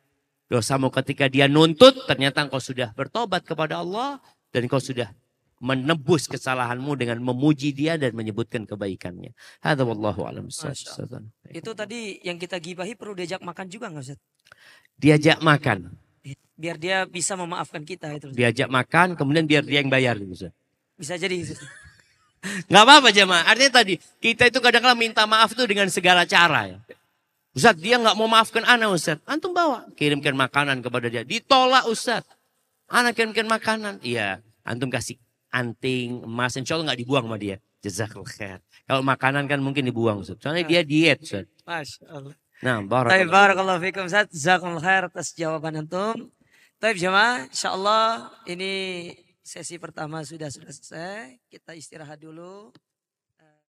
dosamu ketika dia nuntut ternyata engkau sudah bertobat kepada Allah dan engkau sudah menebus kesalahanmu dengan memuji dia dan menyebutkan kebaikannya. Hadza wallahu a'lam Itu tadi yang kita gibahi perlu diajak makan juga nggak Ustaz? Diajak makan, Biar dia bisa memaafkan kita itu. Ustaz. diajak makan kemudian biar dia yang bayar gitu. Ustaz. Bisa jadi. Nggak apa-apa jemaah. Artinya tadi kita itu kadang-kadang minta maaf itu dengan segala cara ya. Ustaz dia nggak mau maafkan anak Ustaz. Antum bawa kirimkan makanan kepada dia. Ditolak Ustaz. Anak kirimkan makanan. Iya. Antum kasih anting, emas. Insya Allah nggak dibuang sama dia. Jazakallah khair. Kalau makanan kan mungkin dibuang Ustaz. Soalnya dia diet Ustaz. Masya Allah. Nah, Baik, barakallah. barakallahu fikum Ustaz. Jazakumullah khair atas jawaban antum. Baik jemaah, insyaallah ini sesi pertama sudah sudah selesai. Kita istirahat dulu.